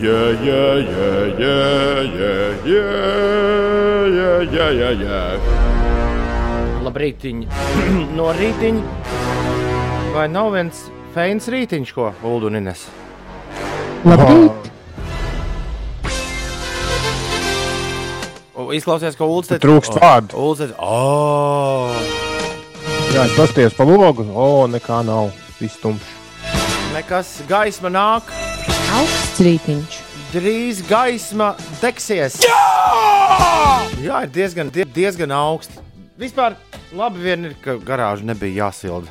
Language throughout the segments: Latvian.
yeah, yeah, yeah, yeah, yeah, yeah, yeah, yeah. Labrītiņ, no rītiņ. Vai nav viens feins rītiņš, ko Uldunines? Labrīt! Oh. Izklausās, ka Ulds te trūkst vārdu. Ulds te... Oh. Jā, es pasties pa logu. O, oh, nekā nav. Viss tumšs. Nekas gaisma nāk. Augsts rītiņš. drīz gaisma degsies. Jā, Jā ir diezgan, die- diezgan augsti. Vispār labi vien ir, ka garāža nebija jāsilda.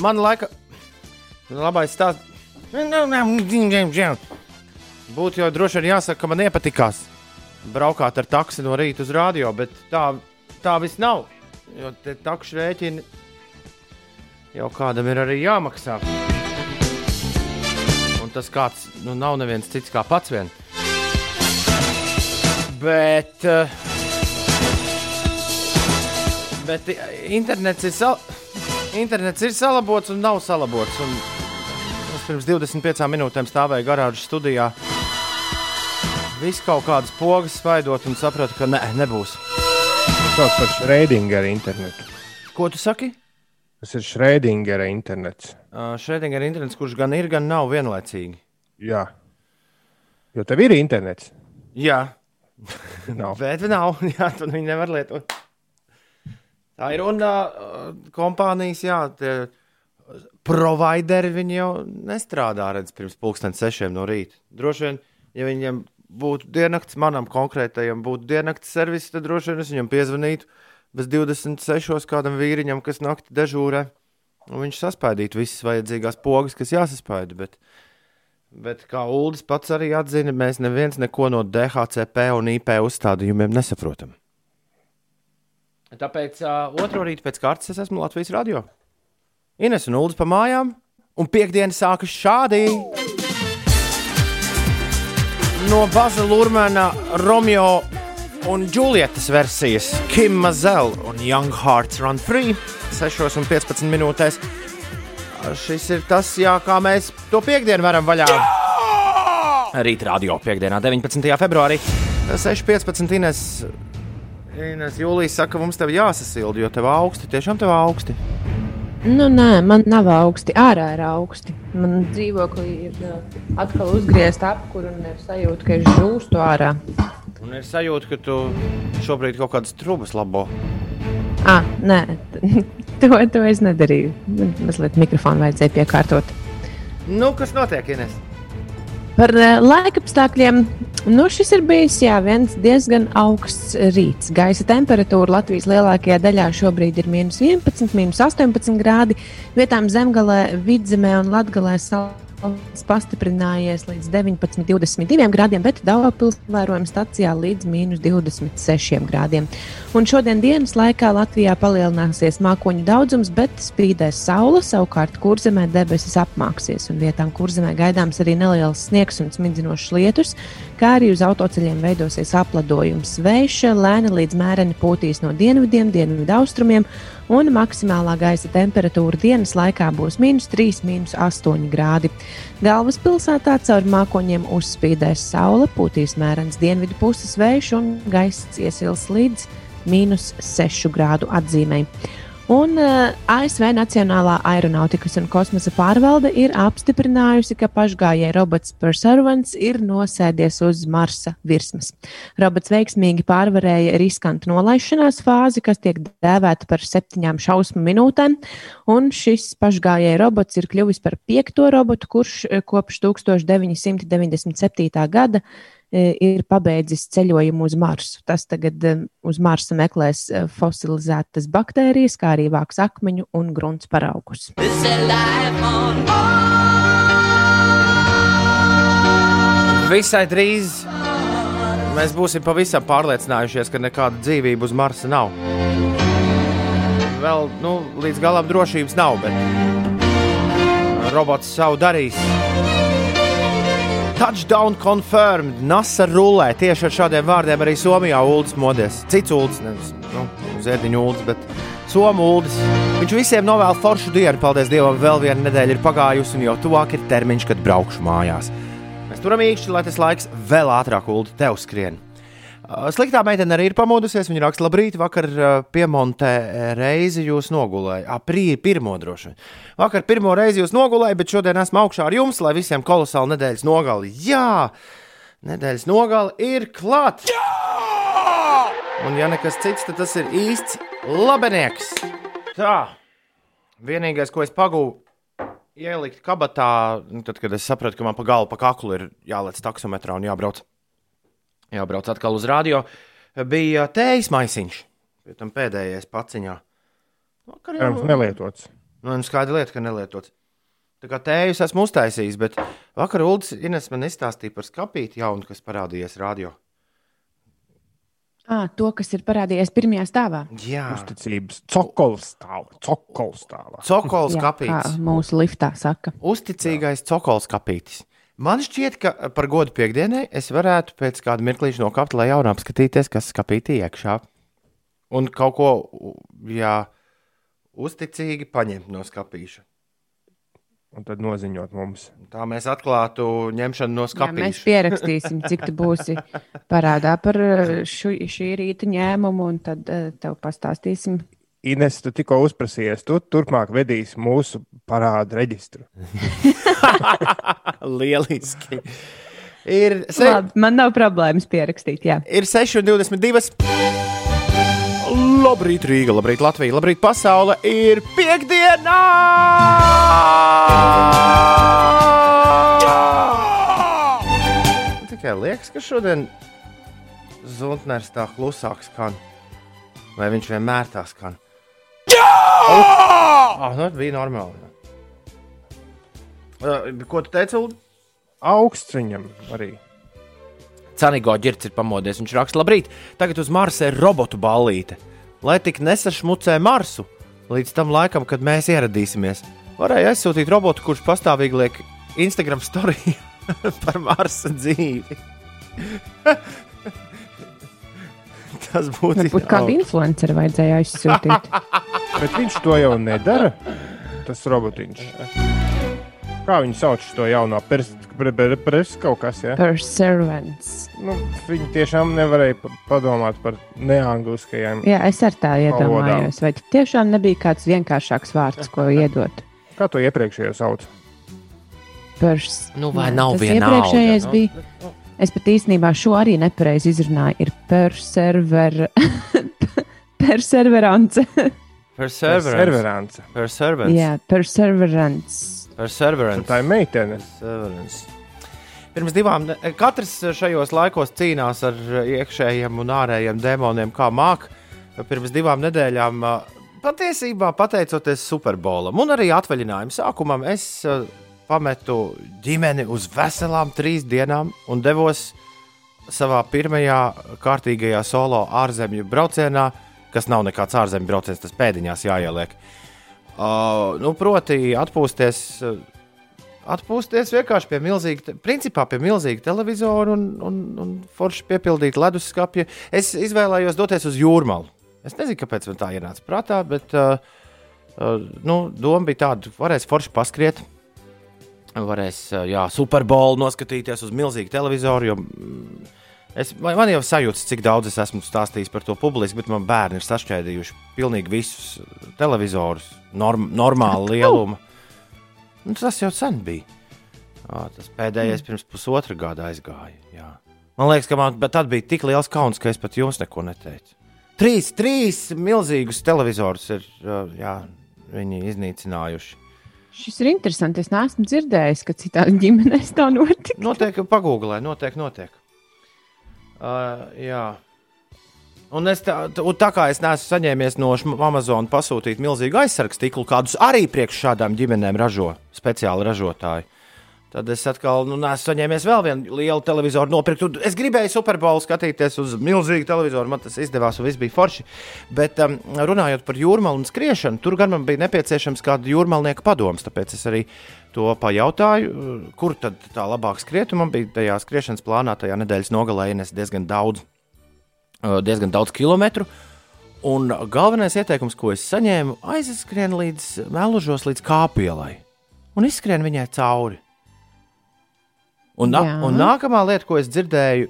Man laika, labais stāsts. Būtu jau droši vien jāsaka, ka man iepatikās braukāt ar taksi no rīta uz radio, bet tā, tā viss nav. Jo te takšu rēķini jau kādam ir arī jāmaksā. Tas kāds nu, nav neviens cits kā pats vien. Bet, eh, bet internets ir, sal internets ir salabots un nav salabots. Un es pirms 25 minūtēm stāvēju garāžas studijā. Viss kaut kādas pogas spaidot un sapratu, ka ne, nebūs. Tas sauc par Schrödingera internetu. Ko tu saki? Tas ir Schrödingera internets. Uh, ir internets, kurš gan ir, gan nav vienlaicīgi. Jā. Jo tev ir internets. Jā, Nav. Bet nav, jā, tu viņu nevar lietot. Tā ir un uh, kompānijas, jā, tie provideri viņi jau nestrādā redz pirms pulksten sešiem no rīta. Droši vien, ja viņiem būtu diennakts, manam konkrētajam būtu diennakts servis, tad droši vien es viņam piezvanītu bez 26. kādam vīriņam, kas naktī dežūrē. Un viņš saspēdītu visas vajadzīgās pogas, kas jāsaspaida. Bet, bet kā Ulas pats arī atzina, mēs neviens neko no DHCP un IP uzstādījumiem nesaprotam. Tāpēc uh, otro rītu pēc kārtas es esmu Latvijas radio. Ines un Ulas pa mājām, un piekdiena sākas šādi. No Baza Lurmana, Romeo un Julietas versijas Kim Mazela un Young Hearts Run Free 6 un 15 minūtēs. Šis ir tas, jā, kā mēs to piekdienu varam vaļā. Rīt radio piekdienā, 19. februārī. 6.15. Ines, Ines Jūlijas saka, mums te jāsasilda, jo tev augsti, tiešām tev augsti. Nu, nē, man nav augsti. Ārā ir augsti. Man dzīvoklī ir atkal uzgriezta apkūra un ir sajūta, ka es žūstu ārā. Un ir sajūta, ka tu šobrīd kaut kādas trūkumas labo. Ah, nē, to, to es nedarīju. Man mazliet mikrofonu vajadzēja piekārtot. Nu, kas notiek, Ines? Par uh, laikapstākļiem. Nu, šis ir bijis jā, viens diezgan augsts rīts. Gaisa temperatūra Latvijas lielākajā daļā šobrīd ir minus 11, minus 18 grādi. Vietām zemgalē, vidzemē un latgalē saule pastiprinājies līdz 19, 22 grādiem, bet Daugavpils vērojama stacijā līdz minus 26 grādiem. Un šodien dienas laikā Latvijā palielināsies mākoņu daudzums, bet spīdēs saule, savukārt kurzemē debesis apmāksies, un vietām kurzemē gaidāms arī neliels sniegs un smidzinošs lietus, kā arī uz autoceļiem veidosies apladojums. Vējš lēni līdz mēreni pūtīs no dienvidiem, dienvidu austrumiem, un maksimālā gaisa temperatūra dienas laikā būs minus 3, minus 8 grādi. Galvaspilsētā caur mākoņiem uzspīdēs saule, pūtīs mērens dienvidu puses vējš un gaiss iesils līdz minus 6 grādu atzīmei. Un uh, ASV Nacionālā aeronautikas un kosmosa pārvalde ir apstiprinājusi, ka pašgājēji robots Perseverance ir nosēdies uz Marsa virsmas. Robots veiksmīgi pārvarēja riskantu nolaišanās fāzi, kas tiek dēvēta par septiņām šausmu minūtēm, un šis pašgājēji robots ir kļuvis par piekto robotu, kurš eh, kopš 1997. gada eh, ir pabeidzis ceļojumu uz Marsu. Tas tagad eh, uz Marsa meklēs eh, fosilizētas baktērijas, kā arī vāks akmeņu un grunts paraugus. Visai drīz mēs būsim pavisam pārliecinājušies, ka nekāda dzīvība uz Marsa nav. Vēl nu, līdz galam drošības nav, bet robots savu darīs. Touchdown confirmed. NASA rullē tieši ar šādiem vārdiem arī Somijā ULDS modies. Cits ULDS, nevis nu, Zēdiņu ULDS, bet Somu ULDS. Viņš visiem novēl foršu dienu. Paldies Dievam, vēl viena nedēļa ir pagājusi, un jau tuvāk ir termiņš, kad braukšu mājās. Mēs turam īkšķi, lai tas laiks vēl ātrāk ulu tev skrien. Sliktā meitene arī ir pamodusies. Viņa raksta, labrīt, vakar piemontē reizi jūs nogulēju. Aprī, pirmo droši vien. Vakar pirmo reizi jūs nogulēju, bet šodien esmu augšā ar jums, lai visiem kolosāli nedēļas nogali. Jā, nedēļas nogali ir klāt! Jā! Un ja nekas cits, tad tas ir īsts labenieks. Tā, vienīgais, ko es pagūvu, ielikt kabatā, nu, tad, kad es sapratu, ka man pa galu, pa kaklu ir jālec taksometrā un jābrauc, jābrauc atkal uz radio, bija tējas maisiņš. Tam pēdējais paciņā. Vakar Cerams, nelietots. Nu, un skaidra lieta, ka nelietots. Tā kā tējus esmu uztaisījis, bet vakar Ulas Ines man izstāstīja par skāpīti jaunu, kas parādījies radio. À, to, kas ir parādījies pirmajā stāvā. Jā, Uzticības cokols stāvā. Cokols skāpītis. mūsu liftā saka. Uzticīgais cokols skāpītis. Man šķiet, ka par godu piekdienai es varētu pēc kāda mirklīša nokāpt lejā un apskatīties, kas skāpītī iekšā. Un kaut ko, jā, uzticīgi paņemt no skāpīša. Un tad noziņot mums. Tā mēs atklātu ņemšanu no Jā, mēs pierakstīsim, cik tu būsi parādā par eh, šu, šī rīta ņēmumu, un tad uh, tev pastāstīsim. Ines, tu tikko uzprasījies, tu turpmāk vedīsi mūsu parādu reģistru. Lieliski. Ir, se, Labi, man nav problēmas pierakstīt. Jā. ir 6,22. Labrīt, Rīga, labrīt, Latvija, labrīt, pasaule. Ir piekdiena! Tikai liekas, ka šodien Zuntners tā klusāk skan. Vai viņš vienmēr tā skan? Jā! Oh, nu, bija normāli. Uh, Ko tu teici? Ulu? Augsts viņam arī. Canigo ģirts ir pamodies. Viņš raksta, labrīt, tagad uz Marsa ir robotu ballīte. Lai tik nesašmucē Marsu, līdz tam laikam, kad mēs ieradīsimies, varēja aizsūtīt robotu, kurš pastāvīgi liek Instagram storiju par Marsa dzīvi. Tas būtu Varbūt kādu influenceru vajadzēja aizsūtīt. Bet viņš to jau nedara. Tas robotiņš. Kā viņu sauc to jauno presu kaut kas? Ja? Perseverance. Nu, viņi tiešām nevarēja pa- padomāt par neangliskajiem. Jā, es ar tā iedomājos. Vai tiešām nebija kāds vienkāršāks vārds, ko iedot? Kā to iepriekšējo sauc? Pers. Nu, vai nav tas vienalga, iepriekšējais nu? bija. Es pat īstenībā šo arī nepareizi izrunāju. Ir persever... perseverance. Perseverance. Perseverance. Jā, perseverance. Perseverance. Tā ir meitene. Perseverance. Pirms divām, katrs šajos laikos cīnās ar iekšējiem un ārējiem demoniem, kā māk. Pirms divām nedēļām, patiesībā pateicoties Superbolam un arī atvaļinājuma sākumam, es pametu ģimeni uz veselām trīs dienām un devos savā pirmajā kārtīgajā solo ārzemju braucienā, kas nav nekāds ārzemju brauciens, tas pēdiņās jāieliek. Uh, nu, proti, atpūsties, atpūsties vienkārši pie milzīga, principā pie milzīga televizora un, un, un forši piepildīt leduskapja. Es izvēlējos doties uz jūrmālu. Es nezinu, kāpēc man tā ienāca prātā, bet uh, uh, nu, doma bija tāda, varēs forši paskriet. Varēs, jā, superbolu noskatīties uz milzīgu televizoru. Jo, mm, es, man man jau sajūta, cik daudz es esmu stāstījis par to publiski, bet man bērni ir sašķēdījuši pilnīgi visus televizorus, norm, normāla lieluma. Nu, tas jau sen bija. Jā, tas pēdējais pirms pusotra gada aizgāja. Jā. Man liekas, ka man tad bija tik liels kauns, ka es pat jums neko neteicu. Trīs, trīs milzīgus televizorus ir jā, viņi iznīcinājuši. Šis ir interesants. Es neesmu dzirdējis, ka citās ģimenēs tā notika. Notiek, pagūglē, notiek, notiek. Uh, jā. Un es tā, tā, kā es neesmu saņēmis no Amazon pasūtīt milzīgu aizsargu stiklu, kādus arī priekš šādām ģimenēm ražo speciāli ražotāji. Tad es atkal nu, neesmu saņēmis vēl vienu lielu televizoru nopirkt. Es gribēju superbolu skatīties uz milzīgu televizoru, man tas izdevās, un viss bija forši. Bet um, runājot par jūrmālu un skriešanu, tur gan man bija nepieciešams kāda jūrmālnieka padoms. Tāpēc es arī to pajautāju, kur tad tā labāk skriet. Man bija tajā skriešanas plānā, tajā nedēļas nogalē ienes diezgan daudz, uh, diezgan daudz kilometru. Un galvenais ieteikums, ko es saņēmu, aizskrien līdz melužos, līdz kāpielai un izskrien viņai cauri. Un, Jā. un nākamā lieta, ko es dzirdēju,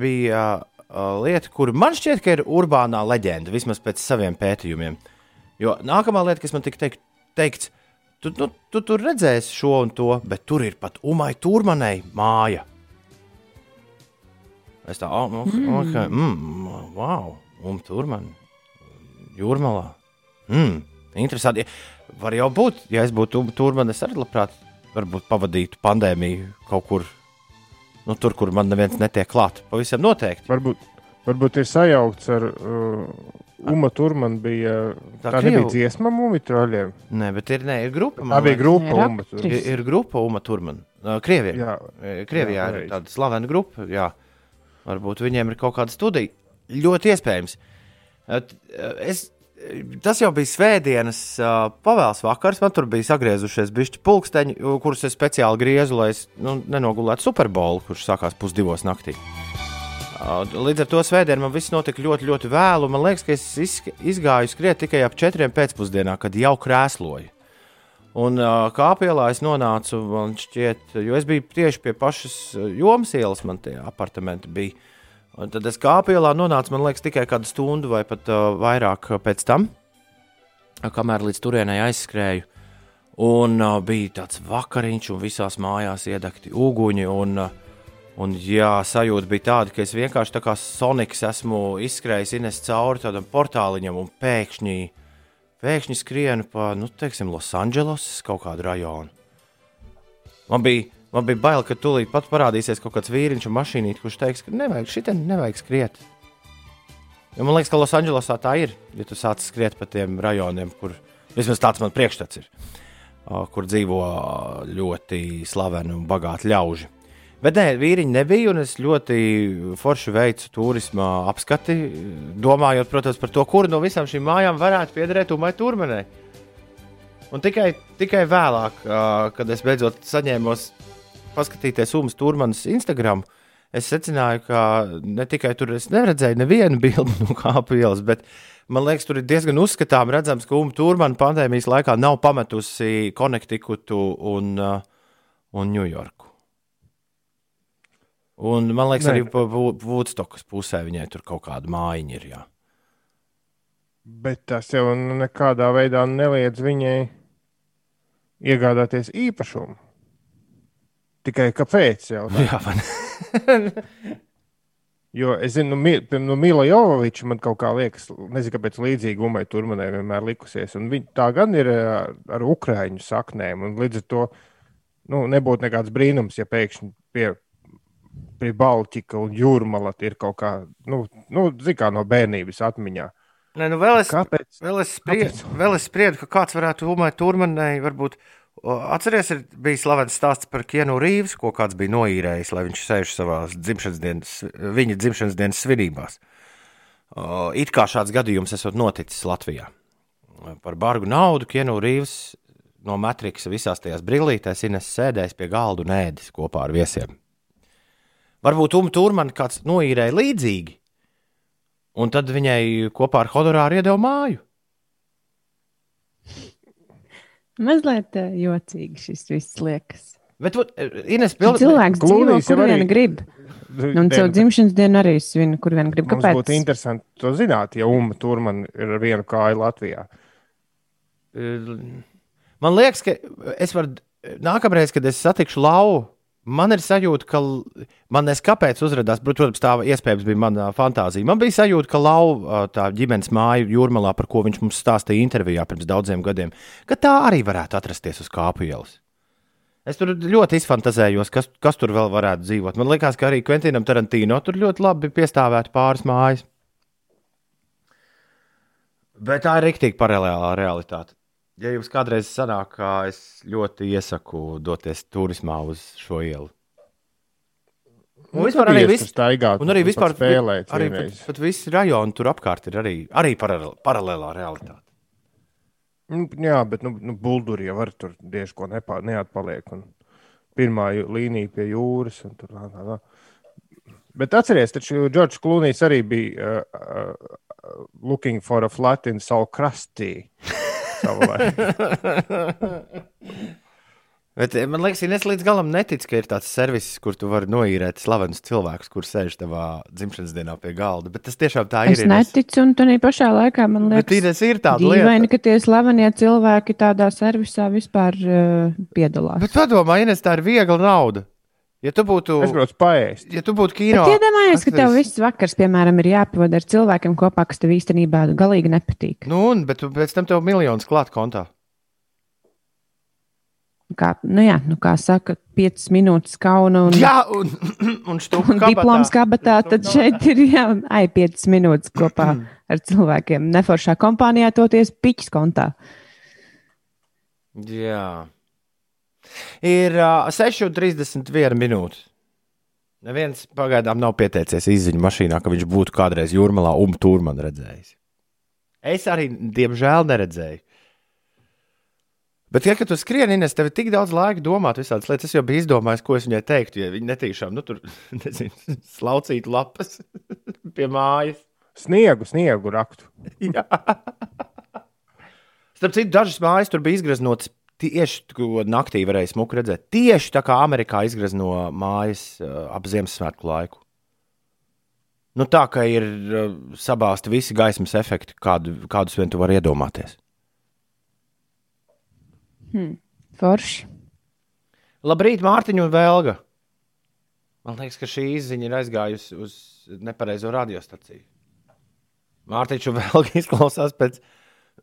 bija uh, lieta, kur man šķiet, ka ir urbānā leģenda, vismaz pēc saviem pētījumiem. Jo nākamā lieta, kas man tika teikt, teikts, tu, nu, tu tur redzēsi šo un to, bet tur ir pat Umai Turmanai māja. Es tā, oh, ok, ok, mm, wow, un tur man jūrmalā. Mm, interesanti. Var jau būt, ja es būtu tur, man es arī labprāt varbūt pavadītu pandēmiju kaut kur, nu, tur, kur man neviens netiek klāt. Pavisam noteikti. Varbūt, varbūt ir sajaukts ar uh, Uma Turmanu. Bija, Tā tā, nebija dziesma mūmitroļiem. Nē, bet ir, ne, ir grupa. Tā man bija grupa Ir Uma. Turmanu. Ir, ir grupa Uma Turmana. Uh, Krievijā. Jā, Krievijā Jā, ir pareizi. tāda slavena grupa. Jā. Varbūt viņiem ir kaut kāda studija. Ļoti iespējams. Es, tas jau bija svētdienas uh, pavēles vakars. Man tur bija sagriezušies bišķi pulksteņi, kurus es speciāli griezu, lai es nu, nenogulētu Superbolu, kurš sākās pusdivos naktī. Uh, Līdz ar to svētdienu man viss notika ļoti, ļoti vēlu. Man liekas, ka es izgāju skriet tikai ap četriem pēcpusdienā, kad jau krēsloju. Un uh, kāpielā es nonācu, man šķiet, jo es biju tieši pie pašas jomas ielas, man tie apartamenti bija. Un tad es kāpielā nonācu, man liekas, tikai kādu stundu vai pat uh, vairāk uh, pēc tam, uh, kamēr līdz turienei aizskrēju. Un uh, bija tāds vakariņš, un visās mājās iedegti uguņi. Un, uh, un jā, sajūta bija tāda, ka es vienkārši tā kā Sonics esmu izskrējis Ines cauri tādam portāliņam un pēkšņi pēkšņi skrienu pa, nu, teiksim, Losandželosas kaut kādu rajonu. Man bija, man bija bail, ka tūlīt pat parādīsies kaut kāds vīriņš un mašīnīt, kurš teiks, ka nevajag šitien, nevajag skriet. Jo man liekas, ka Losandželosā tā ir, ja tu sāc skriet pa tiem rajoniem, kur vismaz tāds man priekšstats ir, kur dzīvo ļoti slaveni un bagāti ļauži. Bet nē, vīriņi nebija, un es ļoti forši veicu turisma apskati, domājot, protams, par to, kuru no visām šīm mājām varētu piederēt Umai Turmanai. Un tikai, tikai vēlāk, kad es beidzot saņēmos paskatīties Umas Turmanas Instagram, es secināju, ka ne tikai tur es neredzēju nevienu bildi no kāpu ielas, bet man liekas, tur ir diezgan uzskatām redzams, ka Uma Turmana pandēmijas laikā nav pametusi Konektikutu un, ā, un Ņujorku. Un man liekas, Nē. arī Vudstokas pusē viņai tur kaut kāda mājiņa ir. Jā. Bet tas jau nu nekādā veidā neliedz viņai iegādāties īpašumu. Tikai kāpēc? Jau, Jā, ne? jo es zinu, nu, no Mila Jovoviča man kaut kā liekas, nezinu, kāpēc līdzīgi Umai Turmanai vienmēr likusies. Un viņa tā gan ir ar, ar ukrāņu saknēm. un Līdz ar to nu, nebūtu nekāds brīnums, ja pēkšņi pie, pie Baltika un Jūrmala ir kaut kā, nu, nu zin kā no bērnības atmiņā. Nē, nu vēl es, Kāpēc? vēl es, spriedu, vēl es spriedu, ka kāds varētu Umai Turmanai varbūt. O, Atceries, ir bijis slavens stāsts par Kienu Rīvs, ko kāds bija noīrējis, lai viņš sēž savā dzimšanas dienas, viņa dzimšanas dienas svinībās. It kā šāds gadījums esot noticis Latvijā. Par bargu naudu Kienu Rīvs no Matriksa visās tajās brillītēs Ines sēdējis pie galda un ēdis kopā ar viesiem. Varbūt Uma Turmana kāds noīrēja līdzīgi, un tad viņai kopā ar honorāru iedeva māju. Mazliet eh, jocīgi šis viss liekas. Bet, ot, Ines, pilnīgi Cilvēks dzīvo, kur arī- vien grib. Un savu dzimšanas dienu arī svin, kur vien grib. Mums Kāpēc? būtu interesanti to zināt, ja Uma Turman ir ar vienu kāju Latvijā. Man liekas, ka es varu nākamreiz, kad es satikšu lauvu, man ir sajūta, ka man nes kāpēc uzrādās, protams, tā iespējams bija mana fantāzija. Man bija sajūta, ka lauva tā ģimenes māja jūrmalā, par ko viņš mums stāstīja intervijā pirms daudziem gadiem, ka tā arī varētu atrasties uz kāpu ielas. Es tur ļoti izfantazējos, kas, kas tur vēl varētu dzīvot. Man liekas, ka arī Quentinam Tarantīno tur ļoti labi piestāvētu pāris mājas. Bet tā ir rīktīgi paralēlā realitāte. Ja jums kādreiz sanāk, kā es ļoti iesaku doties turismā uz šo ielu. Un vispār arī viss, staigāt, un arī vispār spēlēt. arī pat, pat visi rajoni tur apkārt ir arī, arī paralēlā, realitāte. Nu, jā, bet nu, nu, bulduri jau var tur diezgan ko nepā, neatpaliek. Un pirmā līnija pie jūras. un Tur, tā, tā, tā. Bet atcerieties, taču Džordžs Klūnijs arī bija uh, uh, looking for a flat in savu krastī. savulaik. Bet eh, man liekas, es līdz galam neticu, ka ir tāds servis, kur tu vari noīrēt slavenus cilvēkus, kurš sēž tavā dzimšanas dienā pie galda. Bet tas tiešām tā ir. Es neticu, un tā pašā laikā man liekas, Bet Ines ir tāda dīvaini, lieta. ka tie slavenie cilvēki tādā servisā vispār uh, piedalās. Bet padomā, Ines, tā ir viegla nauda. Ja tu būtu, Es gribētu paēst. ja tu būtu kino, Bet iedomājies, ka tev viss vakars, piemēram, ir jāpavada ar cilvēkiem kopā, kas tev īstenībā galīgi nepatīk. Nu, un, bet tu pēc tam tev miljonus klāt kontā. Kā, nu jā, nu kā saka, 5 minūtes kauna un, Jā, un, un un diploms kabatā, tad šeit ir jā, ai 5 minūtes kopā ar cilvēkiem. Neforšā kompānijā toties piķis kontā. Jā. Ir uh, 6,31 minūte. Neviens pagaidām nav pieteicies izziņu mašīnā, ka viņš būtu kādreiz jūrmalā un tur man redzējis. Es arī, diemžēl, neredzēju. Bet, ja tu skrieni, Ines, tev ir tik daudz laika domāt visādas lietas, es jau biju izdomājis, ko es viņai teiktu, ja viņa netīšām, nu, tur, nezinu, slaucītu lapas pie mājas. Sniegu, sniegu raktu. Jā. Starp citu, dažas mājas tur bija izgraznotas tieši ko naktī varēja smuki redzēt. Tieši tā kā Amerikā izgrazno mājas uh, ap Ziemassvētku laiku. Nu, tā kā ir uh, sabāzti visi gaismas efekti, kādu, kādus vien tu vari iedomāties. Forši. Labrīt, Mārtiņa un Vēlga. Man liekas, ka šī izziņa ir aizgājusi uz nepareizo radiostaciju. Mārtiņš un Vēlga izklausās pēc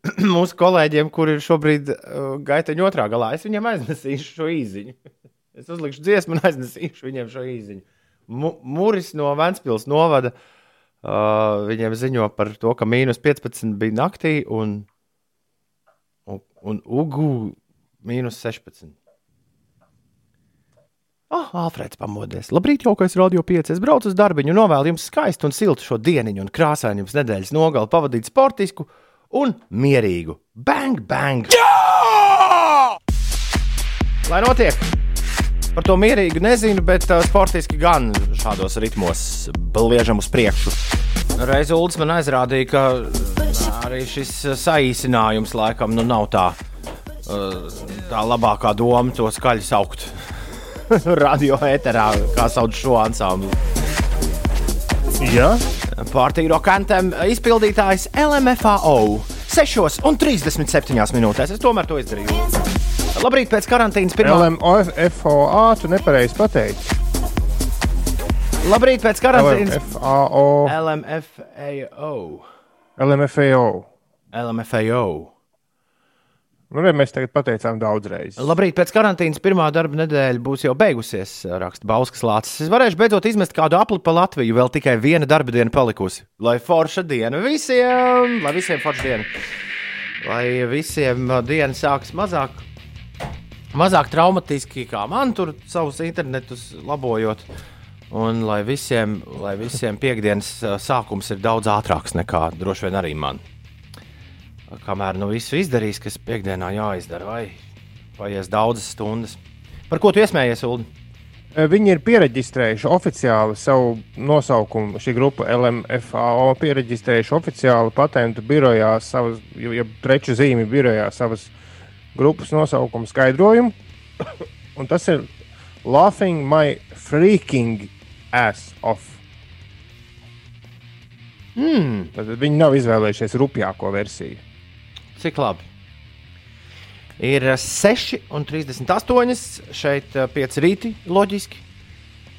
mūsu kolēģiem, kuri ir šobrīd uh, gaiteņa otrā galā. Es viņiem aiznesīšu šo īziņu. Es uzlikšu dziesmu un aiznesīšu viņiem šo īziņu. Mu Mūris no Vēncpils novada uh, viņiem ziņo par to, ka mīnus 15 bija naktī un, un, un Ugu mīnus 16. Ah, Alfrēds pamodies. Labrīt, jaukais radio 5. Es braucu uz darbu, novēlu jums skaistu un siltu šo dienu, un krāsainu jums nedēļas nogali pavadīt sportisku un mierīgu. Bang, bang! Jā! Lai notiek! Par to mierīgu nezinu, bet uh, sportiski gan šādos ritmos bliežam uz priekšu. Reiz Ulas man aizrādīja, ka uh, arī šis uh, saīsinājums laikam nu, nav tā, uh, tā labākā doma to skaļi saukt. Radio eterā, kā sauc šo ansambli. Jā, Partija Rokantem izpildītājs LMFAO 6,37 minūtēs. Es tomēr to izdarīju. Labrīt, pēc karantīnas pirmā. LMFOA tu nepareizi pateici. Labrīt, pēc karantīnas. LMFAO, LMFAO. LMFAO. LMFAO. Nu, re, mēs tagad pateicām daudzreiz. Labrīt, pēc karantīnas pirmā darba nedēļa būs jau beigusies, raksta Bauskas Lācis. Es varēšu beidzot izmest kādu apli pa Latviju, vēl tikai viena darba diena palikusi. Lai forša diena visiem, lai visiem forša diena. Lai visiem uh, diena sākas mazāk, mazāk traumatiski, kā man tur savus internetus labojot. Un lai visiem, lai visiem piekdienas uh, sākums ir daudz ātrāks nekā droši vien arī man. Kamēr nu visu izdarīs, kas piekdienā jāizdara, vai paies daudzas stundas. Par ko tu iesmējies, Ulu? Eh, Viņi ir pieregistrējuši oficiāli savu nosaukumu. Šī grupa LMFAO pieregistrējuši oficiāli patentu birojā, savas, ja preču zīmju birojā savas grupas nosaukumu skaidrojumu. Un tas ir Laughing My Freaking Ass Off. Mm, Tad viņi nav izvēlējušies rupjāko versiju. Cik labi. Ir 6,38. Šeit 5 rīti, loģiski.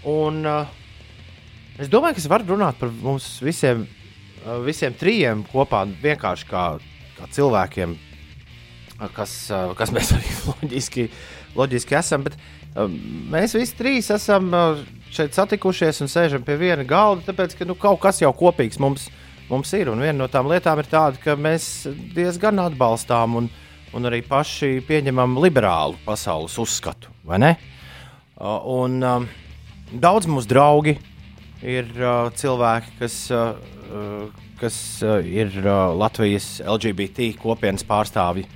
Un uh, es domāju, ka es varu runāt par mums visiem, uh, visiem trijiem kopā, vienkārši kā, kā cilvēkiem, kas, uh, kas mēs arī loģiski, loģiski esam. Bet, mēs visi trīs esam šeit satikušies un sēžam pie viena galda, tāpēc ka nu, kaut kas jau kopīgs mums, mums ir. Un viena no tām lietām ir tāda, ka mēs diezgan atbalstām un, un arī paši pieņemam liberālu pasaules uzskatu? Uh, Un um, daudz mūsu draugi ir uh, cilvēki, kas, uh, uh, kas uh, ir uh, Latvijas LGBT kopienas pārstāvji.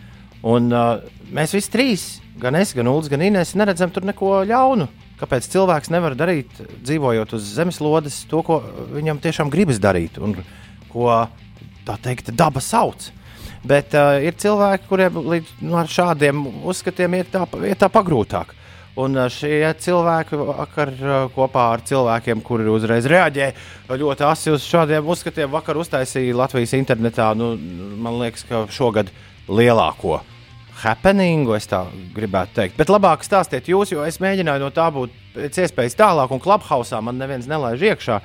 Un uh, mēs visi trīs, gan es, gan Ulas, gan Inês, neredzam tur neko ļaunu. Kāpēc cilvēks nevar darīt, dzīvojot uz zemeslodes, to, ko viņam tiešām gribas darīt un ko tā teikt, daba sauc? Bet uh, ir cilvēki, kuriem līdz, nu, ar šādiem uzskatiem ir tā, ir tā pagrūtāk. Un uh, šie cilvēki vakar uh, kopā ar cilvēkiem, kuri uzreiz reaģēja ļoti asi uz šādiem uzskatiem, vakar uztaisīja Latvijas internetā, nu, man liekas, ka šogad lielāko happeningu, es tā gribētu teikt. Bet labāk stāstiet jūs, jo es mēģināju no tā būt pēc iespējas tālāk, un klubhausā man neviens nelaiž iekšā.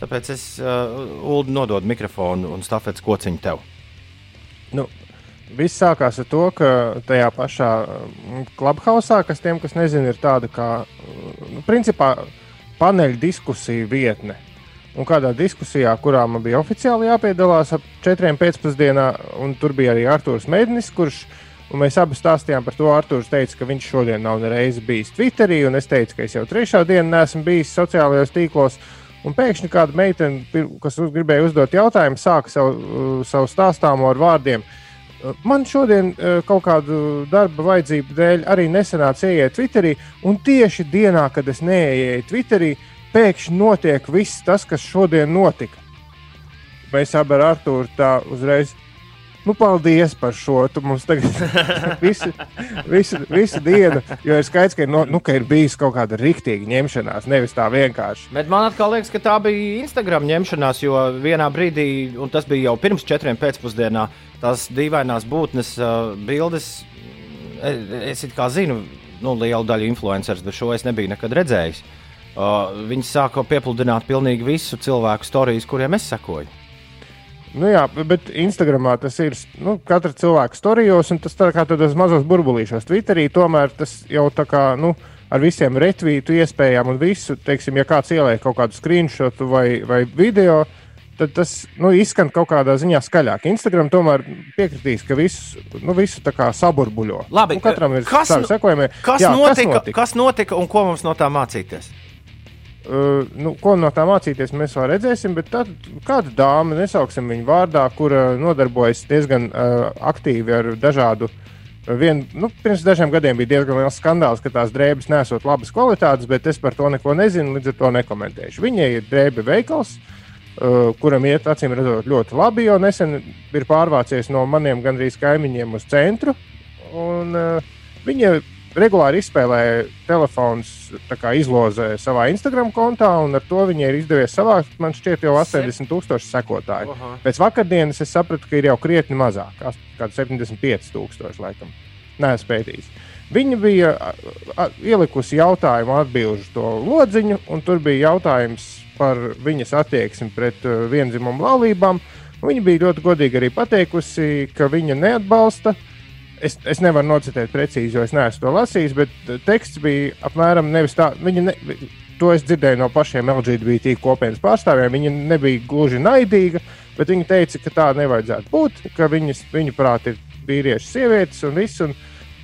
Tāpēc es uh, Ulu nododu mikrofonu un stafetes kociņu tev. Nu, Viss sākās ar to, ka tajā pašā klubhausā, kas tiem, kas nezina, ir tāda kā, nu, principā, paneļa diskusija vietne. Un kādā diskusijā, kurā man bija oficiāli jāpiedalās ap četriem pēcpusdienā, un tur bija arī Arthurs Mēdnis, kurš uh, Un mēs abi stāstījām par to. Arthurs teica, ka viņš šodien nav nereiz bijis Twitterī, un es teicu, ka es jau trešā dienu neesmu bijis sociālajos tīklos. Un pēkšņi kāda meitene, kas gribēja uzdot jautājumu, sāka savu, uh, savu stāstāmu ar vārdiem. Uh, man šodien uh, kaut kādu darba vajadzību dēļ arī nesanāca ieiet Twitterī, un tieši dienā, kad es neieeju Twitterī, pēkšņi notiek viss tas, kas šodien notika. Mēs abi ar Arthuru tā uzreiz Nu, paldies par šo. Tu mums tagad visu, visu, visu dienu, jo ir skaidrs, ka ir, no, nu, ka ir bijis kaut kāda rīktīga ņemšanās, nevis tā vienkārši. Bet man atkal liekas, ka tā bija Instagram ņemšanās, jo vienā brīdī, un tas bija jau pirms četriem pēcpusdienā, tās dīvainās būtnes uh, bildes. Es, es kā zinu, nu, lielu daļu influencerus, bet šo es nebiju nekad redzējis. Uh, viņi sāka piepludināt pilnīgi visu cilvēku stāstus, kuriem es sekoju. Nu jā, bet Instagramā tas ir nu, katra cilvēka storijos, un tas tā kā tādos mazos burbulīšos. Twitterī tomēr tas jau tā kā. Nu, Ar visiem retvītu iespējām un visu, teiksim, ja kāds ieliek kaut kādu screenshotu vai, vai video, tad tas nu, izskan kaut kādā ziņā skaļāk. Instagram tomēr piekritīs, ka visu, nu, visu tā kā saburbuļo. Labi, nu, katram ir kas, savi sekojumie. Kas, Jā, notika? Kas notika un ko mums no tā mācīties? Uh, nu, ko no tā mācīties, mēs vēl redzēsim. Bet tad, kāda dāma, nesauksim viņu vārdā, kur nodarbojas diezgan uh, aktīvi ar dažādu. Vien, nu, pirms dažiem gadiem bija diezgan liels skandāls, ka tās drēbes nesot labas kvalitātes, bet es par to neko nezinu, līdz ar to nekomentēšu. Viņai ir drēbe veikals, uh, kuram iet acīm redzot ļoti labi, jo nesen ir pārvācies no maniem gandrīz kaimiņiem uz centru. Un, uh, viņa regulāri izspēlēja telefons izlozē savā Instagram kontā, un ar to viņai ir izdevies savākt, man šķiet, jau 80,000 sekotāju. Aha. Pēc vakardienas es sapratu, ka ir jau krietni mazāk, kāds 75,000 laikam. Nē, spētījis. Viņa bija ielikusi jautājumu atbildžu to lodziņu, un tur bija jautājums par viņas attieksmi pret uh, vienzimumu laulībām. Viņa bija ļoti godīgi arī pateikusi, ka viņa neatbalsta uh, es, es nevaru nocitēt precīzi, jo es neesmu to lasījis, bet eh, teksts bija apmēram nevis tā. Ne, to es dzirdēju no pašiem LGBT kopienas pārstāvjiem. Viņa nebija gluži naidīga, bet viņa teica, ka tā nevajadzētu būt, ka viņas, viņu prāt ir vīrieši, sievietes un viss. Un,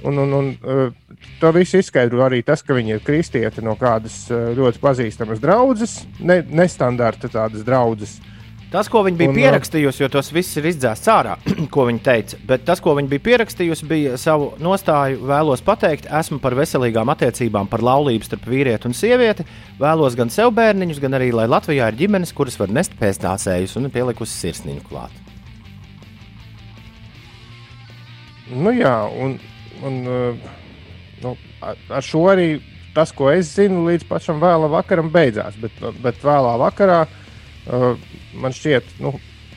un, un, un, uh, to visu izskaidro arī tas, ka viņa ir kristiete no kādas uh, ļoti pazīstamas draudzes, ne, nestandarta tādas draudzes. Uh, Tas, ko viņa bija un, pierakstījusi, jo tas viss ir izdzēsts ārā, ko viņa teica, bet tas, ko viņa bija pierakstījusi, bija savu nostāju. Vēlos pateikt, esmu par veselīgām attiecībām, par laulību starp vīrieti un sievieti. Vēlos gan sev bērniņus, gan arī, lai Latvijā ir ģimenes, kuras var nest pēcnācējus un pielikusi sirsniņu klāt. Nu jā, un, un nu, ar šo arī tas, ko es zinu, līdz pašam vēlam vakaram beidzās. Bet, bet vēlā vakarā uh, man šķiet, nu,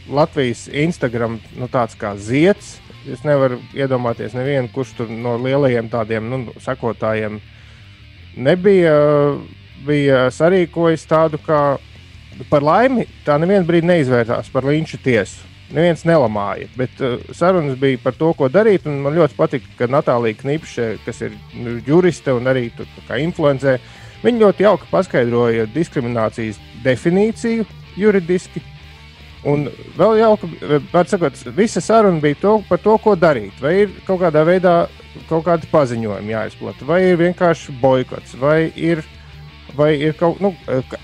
Latvijas Instagram nu, tāds kā zieds. Es nevaru iedomāties nevienu, kurš tur no lielajiem tādiem nu, sekotājiem nebija bija sarīkojis tādu, kā par laimi tā nevienu brīdi neizvērtās par līnču tiesu. Neviens nelamāja, bet uh, sarunas bija par to, ko darīt. Man ļoti patika, ka Natālija Knipše, kas ir nu, juriste un arī influencē, viņa ļoti jauki paskaidroja diskriminācijas definīciju juridiski. Un vēl jauka, sakot, visa saruna bija to, par to, ko darīt. Vai ir kaut kādā veidā kaut kādi paziņojumi jāizplata, vai ir vienkārši boikots, vai ir, vai ir kaut nu,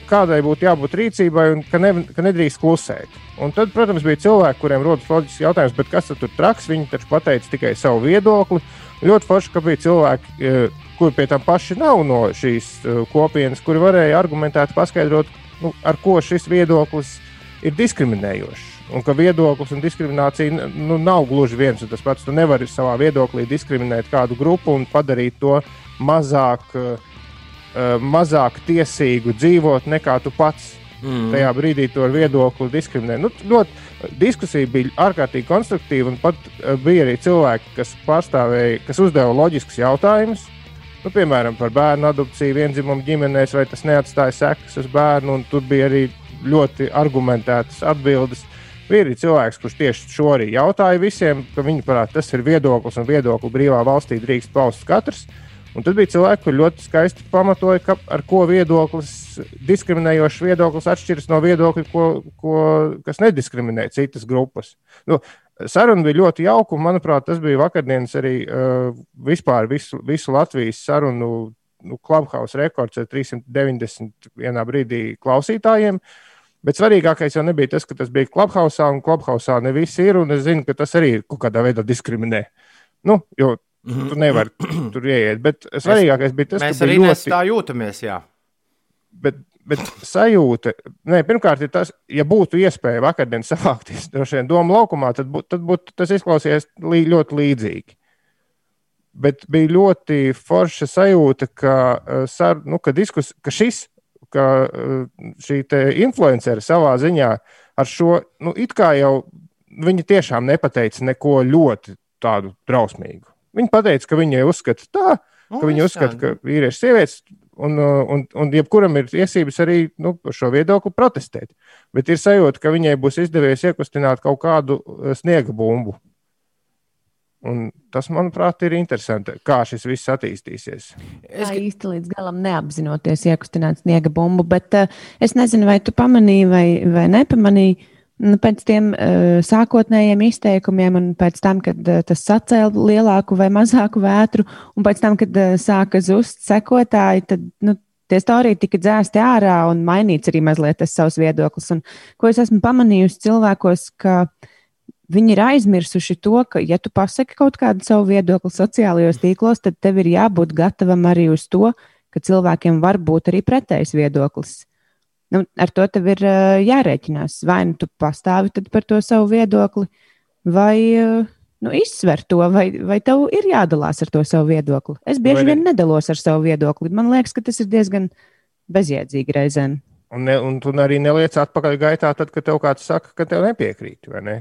kādai būtu jābūt rīcībai, un ka, ne, ka nedrīkst klusēt. Un tad, protams, bija cilvēki, kuriem rodas loģisks jautājums, kas tur traks. Viņi taču pateica tikai savu viedokli. Ļoti forši, ka bija cilvēki, e, kuri pie tam paši nav no šīs e, kopienas, kuri varēja argumentēt, paskaidrot, nu, ar ko šis viedoklis ir diskriminējošs. Un ka viedoklis un diskriminācija nu, nav gluži viens un tas pats. Tu nevari savā viedoklī diskriminēt kādu grupu un padarīt to mazāk, uh, mazāk tiesīgu dzīvot nekā tu pats. Mm. Tajā brīdī to ar viedokli diskriminē. Nu, ļoti, diskusija bija ārkārtīgi konstruktīva, un pat uh, bija arī cilvēki, kas pārstāvēja, kas uzdeva loģiskus jautājumus. Nu, piemēram, par bērnu adopciju vienzimumu ģimenēs, vai tas neatstāja sekas uz bērnu. Tur bija arī ļoti argumentētas atbildes. Bija arī cilvēks, kurš tieši šo arī jautāja visiem, ka viņi parāda, tas ir viedoklis un viedokli brīvā valstī drīkst paust katrs. Un tad bija cilvēki, kuriem ļoti skaisti pamatoja, ka, ar ko viedoklis, diskriminējošs viedoklis atšķiras no viedokļa, ko, ko, kas nediskriminē citas grupas. Nu, saruna bija ļoti jauka, un manuprāt, tas bija vakardienas arī uh, vispār visu, visu Latvijas sarunu nu, Clubhouse rekords ar 390 vienā brīdī klausītājiem. Bet svarīgākais jau nebija tas, ka tas bija Clubhouse, un Clubhouse ne visi ir. Es zinu, ka tas arī kaut kādā veidā diskriminē. Nu, jo tu mhm. nevari tur ieiet. Bet svarīgākais bija tas, ka mēs arī ļoti... tā jūtamies. Jā. Bet, bet sajūta, ne, pirmkārt, ir tas, ja būtu iespēja vakardien savākties droši vien domu laukumā, tad, būt, tad būtu tas izklausījies lī, ļoti līdzīgi. Bet bija ļoti forša sajūta, ka, sar, nu, ka, diskus, ka šis ka eh, šī influenceri savā ziņā ar šo, nu, it kā jau viņi tiešām nepateica neko ļoti tādu drausmīgu. Viņi pateica, ka viņi uzskata tā, ka oh, viņi uzskata, ka vīrieši sievietes. Un, eh, un, un jebkuram ir tiesības arī nu, par šo viedokli protestēt. Bet ir sajūta, ka viņai būs izdevies iekustināt kaut kādu eh, sniega bumbu. Un tas, manuprāt, ir interesanti, kā šis viss attīstīsies. Es tā īsti līdz galam neapzinoties iekustināt sniega bumbu, bet uh, es nezinu, vai tu pamanīji vai, vai nepamanīji. Nu, pēc tiem uh, sākotnējiem izteikumiem, un pēc tam, kad uh, tas sacēla lielāku vai mazāku vētru, un pēc tam, kad uh, sāka zust sekotāji, tad nu, tie stāstījumi tika dzēsti ārā un mainīts arī mazliet tas savs viedoklis. Un, ko es esmu pamanījusi cilvēkos, ka Viņi ir aizmirsuši to, ka, ja tu pasaki kaut kādu savu viedokli sociālajos tīklos, tad tev ir jābūt gatavam arī uz to, ka cilvēkiem var būt arī pretējs viedoklis. Nu, ar to tev ir uh, jārēķinās. Vai nu tu pastāvi par to savu viedokli, vai uh, nu, izsver to, vai, vai tev ir jādalās ar to savu viedokli. Es bieži vai vien ne? nedalos ar savu viedokli. Man liekas, ka tas ir diezgan bezjēdzīgi reizēm. Un, ne, un tu arī neliec atpakaļ gaitā, tad, kad tev kāds saka, ka tev nepiekrīt, vai ne?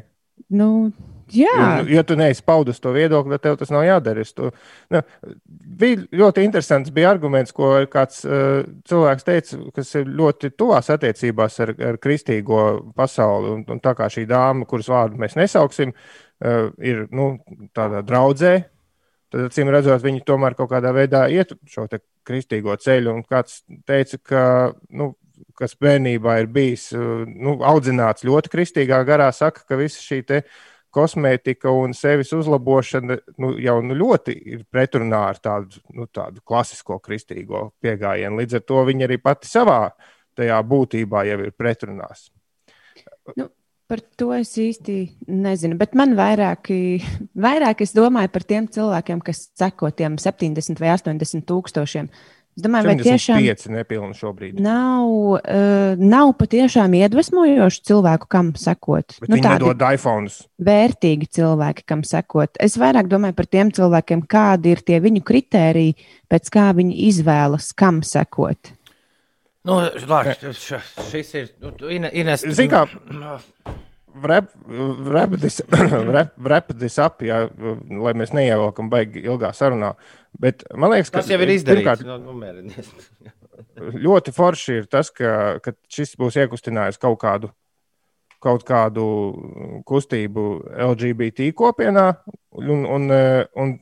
Nu, Jā. Jo, ja tu neesi paudus to viedokli, tad tev tas nav jādara. Tu, nu, bija ļoti interesants bija arguments, ko kāds uh, cilvēks teica, kas ir ļoti tuvās attiecībās ar, ar kristīgo pasauli. Un, un tā kā šī dāma, kuras vārdu mēs nesauksim, uh, ir nu, tādā draudzē, tad acīm redzot, viņi tomēr kaut kādā veidā iet šo kristīgo ceļu. Un kāds teica, ka nu, kas bērnībā ir bijis nu, audzināts ļoti kristīgā garā, saka, ka visa šī kosmētika un sevis uzlabošana nu, jau nu, ļoti ir pretrunā ar tādu, nu, tādu klasisko kristīgo pieejamību. Līdz ar to viņa arī pati savā tajā būtībā jau ir pretrunās. Nu. Par to es īsti nezinu, bet man vairāk, vairāk es domāju par tiem cilvēkiem, kas seko tiem 70 vai 80 tūkstošiem Es domāju, vai tiešām nepilni šobrīd. Nav, uh, nav patiešām iedvesmojoši cilvēku, kam sekot. Bet nu, viņi dod iPhone. Vērtīgi cilvēki, kam sekot. Es vairāk domāju par tiem cilvēkiem, kādi ir tie viņu kritēriji, pēc kā viņi izvēlas, kam sekot. Nu, labi, šis ir nu, Ines. Zin kā, Repetis ap, jā, lai mēs neievelkam baigi ilgā sarunā. Bet man liekas, ka tas jau ir izdarīts. Pirmkārt, ļoti forši ir tas, ka, ka šis būs iekustinājis kaut kādu, kaut kādu kustību LGBT kopienā un, un, un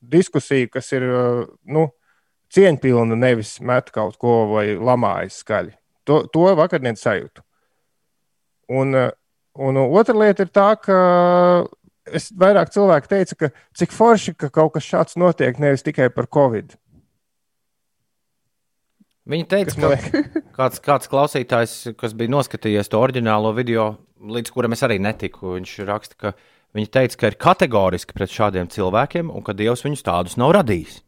diskusiju, kas ir nu, cieņpilna, nevis met kaut ko vai lamājas skaļi. To, to vakardienas sajūtu. Un, Un otra lieta ir tā, ka es vairāk cilvēku teicu, ka cik forši, ka kaut kas šāds notiek nevis tikai par covid. Viņa teica, ka kāds, kāds klausītājs, kas bija noskatījies to oriģinālo video, līdz kuram es arī netiku, viņš raksta, ka viņa teica, ka ir kategoriski pret šādiem cilvēkiem un ka Dievs viņus tādus nav radījis.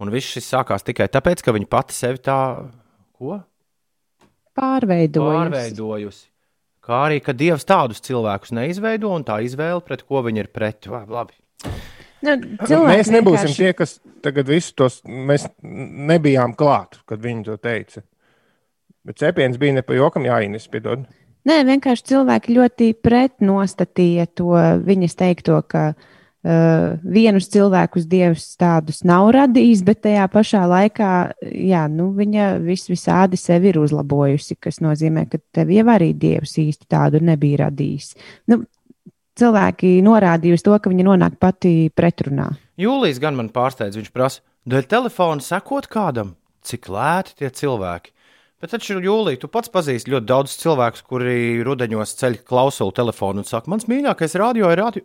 Un viss šis sākās tikai tāpēc, ka viņa pati sevi tā ko? Pārveidojusi. Pārveidojusi. Kā arī, ka Dievs tādus cilvēkus neizveido un tā izvēle, pret ko viņi ir pret. Vai, labi. Nu, Mēs nebūsim vienkārši... tie, kas tagad visus tos. Mēs nebijām klāt, kad viņi to teica. Bet cepiens bija ne pa jokam jāinis, piedod. Nē, vienkārši cilvēki ļoti pretnostatīja to viņas teikto, ka uh, vienus cilvēkus dievs tādus nav radījis, bet tajā pašā laikā, jā, nu, viņa vis visādi sevi ir uzlabojusi, kas nozīmē, ka tev jau arī dievs īsti tādu nebija radījis. Nu, cilvēki norādīja uz to, ka viņi nonāk pati pretrunā. Jūlijas gan man pārsteidz, viņš prasa, dēļ telefona sekot kādam, cik lēti tie cilvēki. Bet taču, Jūlija, tu pats pazīsti ļoti daudz cilvēku, kuri rudenos ceļ klausulu telefonu un saka, mans mīļākais radio ir radio.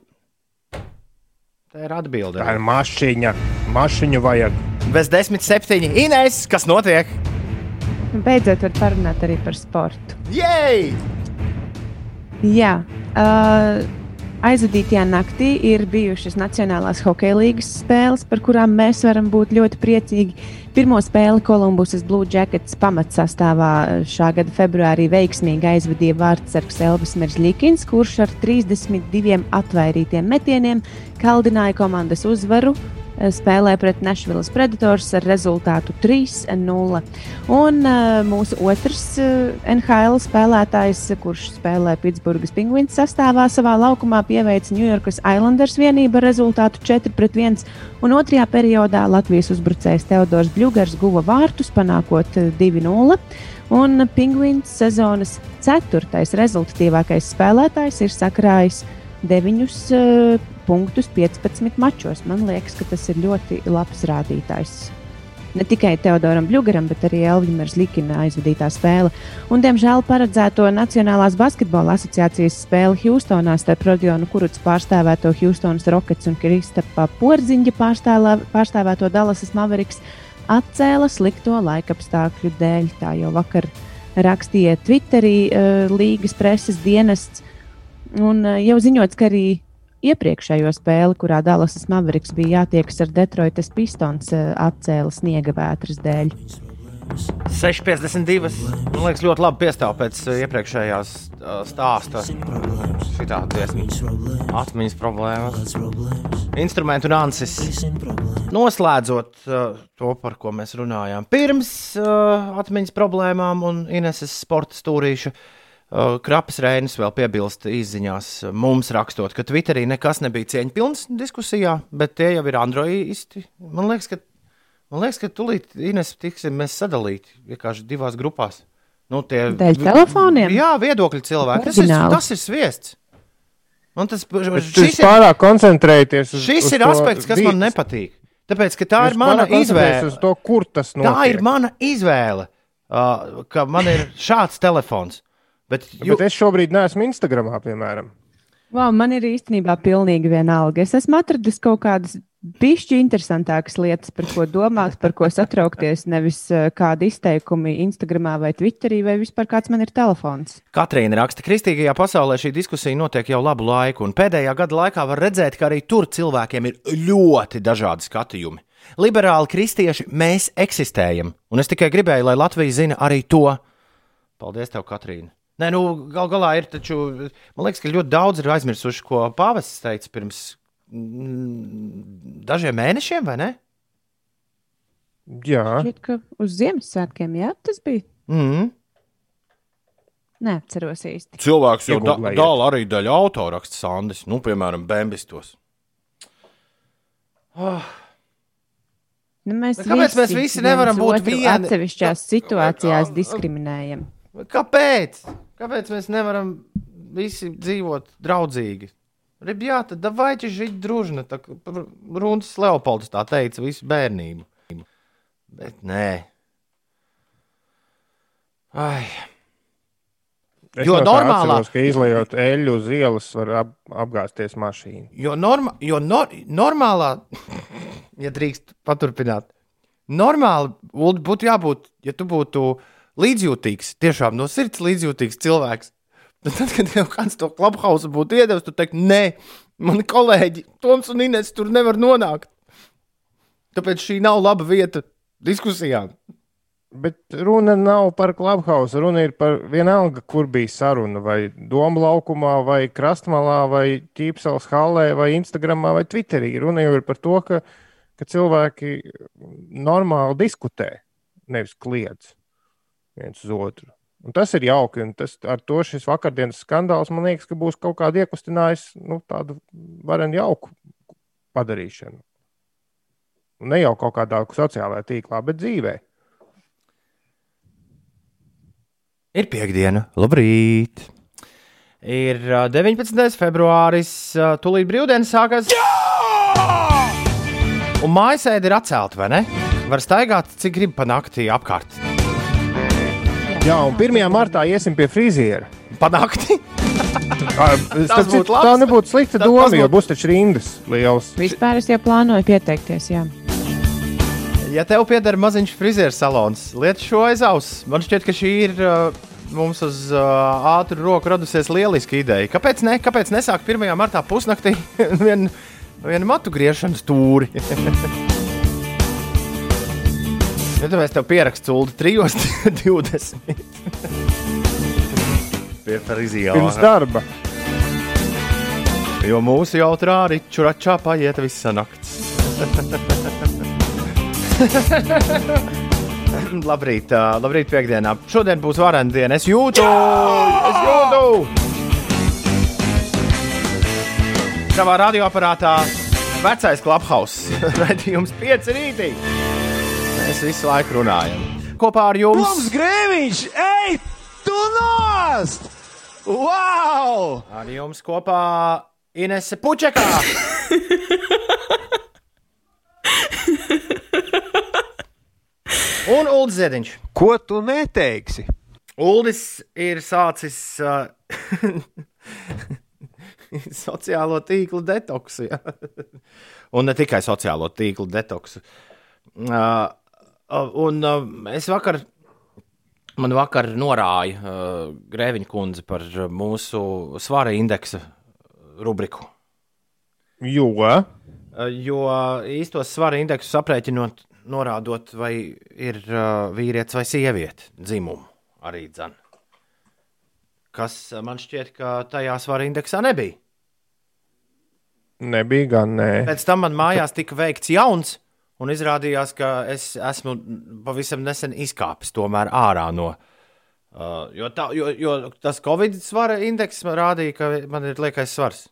Tā ir atbilde. Tā ir mašīna. Mašīnu vajag. Bez desmit septiņi. Ines, kas notiek? Beidzot, var parunāt arī par sportu. Jej! Jā. Uh, Aizvadītajā naktī ir bijušas Nacionālās hokeja līnijas spēles, par kurām mēs varam būt ļoti priecīgi. Pirmo spēli Kolumbusas Blue Jackets pamatsastāvā šā gada februārī veiksmīgi aizvadīja vārdsargs Elvis Merzlikins, kurš ar 32 atvairītiem metieniem kaldināja komandas uzvaru spēlē pret Nešvilas Predators ar rezultātu 3-0. Un uh, mūsu otrs uh, eh, NHL spēlētājs, kurš spēlē Pitsburgas Penguins sastāvā, savā laukumā pieveica New Yorkas Islanders vienību ar rezultātu 4-1. Un otrajā periodā Latvijas uzbrucējs Teodors Bļūgars guva vārtus, panākot 2-0. Un Penguins sezonas ceturtais rezultatīvākais spēlētājs ir sakrājis deviņus uh, punktus 15 mačos. Man liekas, ka tas ir ļoti labs rādītājs. Ne tikai Teodoram Bļūgaram, bet arī Elvijam Zlikina aizvadītā spēle. Un, diemžēl paredzēto Nacionālās basketbola asociācijas spēli Hjūstonā starp Rodionu Kuruts pārstāvēto Hjustonas Rockets un Kristapa Porziņģa pārstāvēto Dallasas Mavericks atcēla slikto laikapstākļu dēļ. Tā jau vakar rakstīja Twitterī uh, līgas preses dienests. Un uh, jau ziņots, ka arī iepriekšējo spēli, kurā Dallasas Mavericks bija jātiekas ar Detroitas Pistons, eh, atcēla sniega vētras dēļ. 6,52. Man liekas, ļoti labi piestāv pēc eh, iepriekšējās uh, stāsta. Šitā dziesma. Atmiņas problēmas. Instrumentu nansis. Noslēdzot to, par ko mēs runājām pirms atmiņas problēmām un Ineses sporta stūrīša. Uh, Krapas Reinis vēl piebilst izziņās mums rakstot, ka Twitterī nekas nebija cieņpilns diskusijā, bet tie jau ir androidisti. Man liekas, ka, man liekas, ka tūlīt Ines tiksim mēs sadalīti vienkārši divās grupās. Nu, tie, Dēļ telefoniem? Jā, viedokļu cilvēki. Tas ir, tas ir sviests. Man tas šis ir pārāk koncentrēties uz, šis uz ir aspekts, kas man nepatīk. Tāpēc, ka tā Jūs ir mana izvēle. To, kur tas notiek. Tā ir mana izvēle, uh, ka man ir šāds telefons. Bet, ju... Bet es šobrīd neesmu Instagramā, piemēram. Wow, man ir īstenībā pilnīgi vienalga. Es esmu atradis kaut kādas bišķi interesantākas lietas, par ko domāt, par ko satraukties. Nevis uh, kādi izteikumi Instagram vai Twitterī, vai vispār kāds man ir telefons. Katrīna raksta, ka kristīgajā pasaulē šī diskusija notiek jau labu laiku, un pēdējā gada laikā var redzēt, ka arī tur cilvēkiem ir ļoti dažādi skatījumi. Liberāli kristieši mēs eksistējam, un es tikai gribēju, lai Latvija zina arī to. Paldies, tev, Katrīna! Nē, nu, gal galā ir taču, man liekas, ka ļoti daudz ir aizmirsuši, ko pāvests teica pirms mm, dažiem mēnešiem, vai ne? Jā, Šķiet, ka uz Ziemassvētkiem, jā, tas bija. Mm. Neatceros īsti. Cilvēks jau da dala arī daļu autorakstu Sandis, nu, piemēram, Bembistos. Oh. Nu, mēs kāpēc visi, mēs visi nevaram būt vieni? Atsevišķās situācijās diskriminējam. Kāpēc? Kāpēc mēs nevaram visi dzīvot draudzīgi? Ribjāta, davaiķi žīt družna, tā Runas Leopolds tā teica visu bērnību. Bet nē. Ai. Es jo normālā atceros, ka izlējot eļļu uz ielas, var ap, apgāzties mašīna. Jo, norma, jo nor, normālā, ja drīkst paturpināt, normāli būtu jābūt, ja tu būtu uh, līdzjūtīgs, tiešām no sirds līdzjūtīgs cilvēks. Tad, kad jau kāds to klubhausu būtu iedevis, tu teiktu, nē, mani kolēģi, Toms un Inês tur nevar nonākt. Tāpēc šī nav laba vieta diskusijām. Bet runa nav par Clubhouse. Runa ir par vienalga, kur bija saruna. Vai Doma laukumā, vai Krastmalā, vai Ķīpsels halē, vai Instagramā, vai Twitterī. Runa jau ir par to, ka, ka cilvēki normāli diskutē, nevis kliedz viens uz otru. Un tas ir jauki. un Tas, ar to šis vakardienas skandāls man liekas, ka būs kaut kāda iekustinājis nu, tādu varenu jauku padarīšanu. Un ne jau kaut kādā sociālajā tīklā, bet dzīvē. Ir piekdiena, labrīt! Ir ā, 19. februāris, tūlīt brīvdienas sākas. Un mājasēde ir atcelta, vai ne? Var staigāt, cik grib pa naktī apkārt. Jā, un 1. martā iesim pie friziera. Pa naktī? Tas būtu labs. Tā nebūtu slikta Tas- doma, tas jo būtu- būs taču rindas liels. Vispār es jau plānoju pieteikties. Jā. Ja tev pieder maziņš frizieru salons, liec šo aiz auss. Man šķiet, ka šī ir uh, mums uz uh, ātru roku radusies lieliska ideja. Kāpēc, ne? Kāpēc nesākt 1. martā pusnaktī vienu vien matu griešanas tūri? Ja tu mēs tev pierakstu sūdu 3.20. Pie Pirms frizijāra. darba. Jo mūsu jautrā riču račā paiet visa nakts. labrīt, ā, labrīt, piekdienā. Šodien būs varena diena. Es jūtu, es jūtu. Savā radioaparātā vecais klubhaus. Radījums pieci rītī. Mēs visu laiku runājam. Kopā ar jums. Mums grēviņš! Ej, tu nost! Wow! Ar jums kopā Inese Pučekā. Un Ulrichs Zediņš. Ko tu neteiksi? Uldis ir sācis uh, sociālo tīklu detoksu. Ja? Un ne tikai sociālo tīklu detoksu. Uh, un es vakar, man vakar norāja Grēviņa kundze par mūsu svara indeksa rubriku. Jo Jo īstos svara indeksus aprēķinot, norādot, vai ir vīrietis vai sieviete dzimumu arī dzan. Kas man šķiet, ka tajā svara indeksā nebija. nebija gan nē. Pēc tam man mājās tika veikts jauns, un izrādījās, ka es esmu pavisam nesen izkāpis tomēr ārā no. Uh, jo, tā, jo, jo tas Covid svara indeks rādīja, ka man ir liekais svars.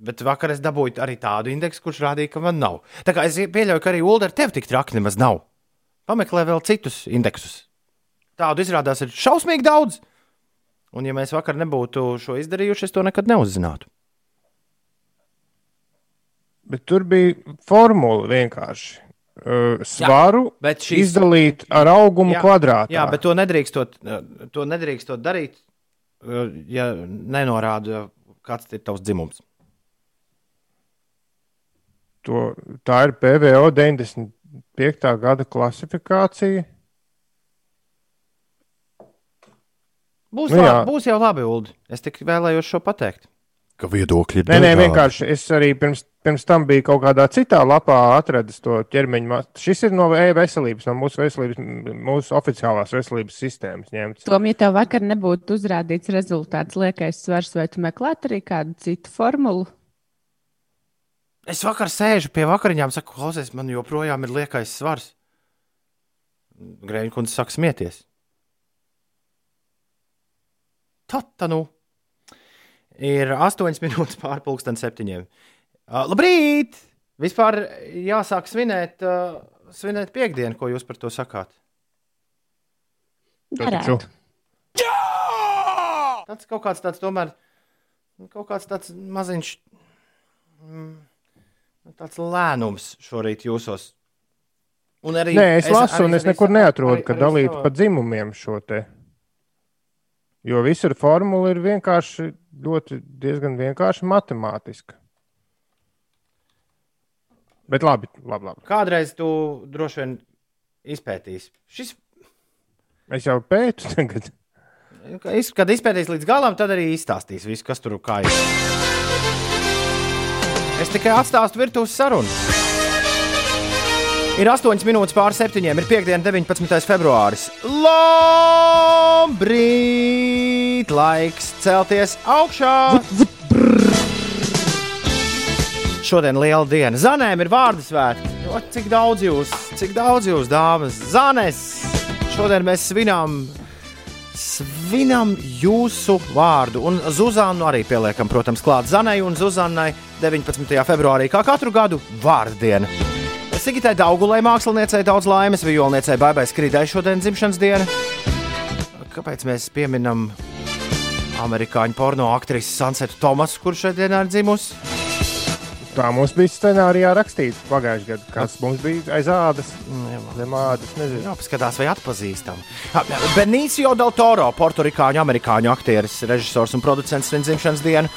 Bet vakar es dabūju arī tādu indeksu, kurš rādīja, ka man nav. Tā kā es pieļauju, ka arī Ulu ar tevi tik traki nemaz nav. Pameklē vēl citus indeksus. Tādu izrādās ir šausmīgi daudz. Un, ja mēs vakar nebūtu šo izdarījuši, es to nekad neuzzinātu. Bet tur bija formula vienkārši. Uh, svaru bet šīs- izdalīt ar augumu kvadrātā. Jā, bet to nedrīkstot, to nedrīkstot darīt, ja nenorāda, kāds ir tavs dzimums. to, tā ir PVO 95. gada klasifikācija. Būs, Nu jā. labi, būs jau labi, Ulu. Es tikai vēlējos šo pateikt. Ka viedokļi ir Nē, nē, vienkārši es arī pirms, pirms tam biju kaut kādā citā lapā atradis to ķermeņa masu. Šis ir no e-veselības, no mūsu veselības, mūsu oficiālās veselības sistēmas ņemts. Tom, ja tev vakar nebūtu uzrādīts rezultāts, liekais svars, vai tu meklētu arī kādu citu formulu? Es vakar sēžu pie vakariņām, saku, klausies, man joprojām ir liekais svars. Kundze saka, smieties. Tā tā nu. Ir 8 minūtes pārpusdienas septiņiem. Uh, labrīt! Vispār jāsāk svinēt, uh, svinēt piekdienu, ko jūs par to sakāt. Taču. Tas kaut kāds tāds, tomēr, kaut kāds tāds maziņš, mm, tāds lēnums šorīt jūsos. Un arī, Nē, es lasu, un es arī nekur neatrodu, arī- ka dalītu pa dzimumiem šo te. Jo visur formula ir vienkārši ļoti diezgan vienkārši matemātiska. Bet labi, labi, labi. Kādreiz tu droši vien izpētīsi. Šis, Es jau pētu tagad. kad izpētīs līdz galam, tad arī izstāstīs visu, kas tur kā ir. Es tikai atstāstu virtuves sarunu. Ir 8 minūtes pār 7. Ir piekdiena, 19. februāris. Labrīt! Laiks celties augšā! Šodien liela diena. Zanēm ir vārdu svētki. Cik daudz jūs, cik daudz jūs, dāmas, Zanes! Šodien mēs svinām, svinam jūsu vārdu. Un Zuzānu arī pieliekam, protams, klāt Zanai un Zuzanai 19. februārī, kā katru gadu, vārdu diena. Sigitai Daugulai māksliniecei daudz laimes, violniecei Baibai Skrīdai šodien dzimšanas diena. Kāpēc mēs pieminam amerikāņu porno aktrisi Sansetu Tomasu, kurš šeit dienā ir dzimusi? Tā mums bija scenārijā rakstīts pagājušajā gadā. Kas mums bija aiz ādas? Zem ādas, nezinu. Jā, paskatās, vai atpazīstam. Benicio del Toro, portugāņu, amerikāņu aktieris, režisors un producents svin dzimšanas dienu.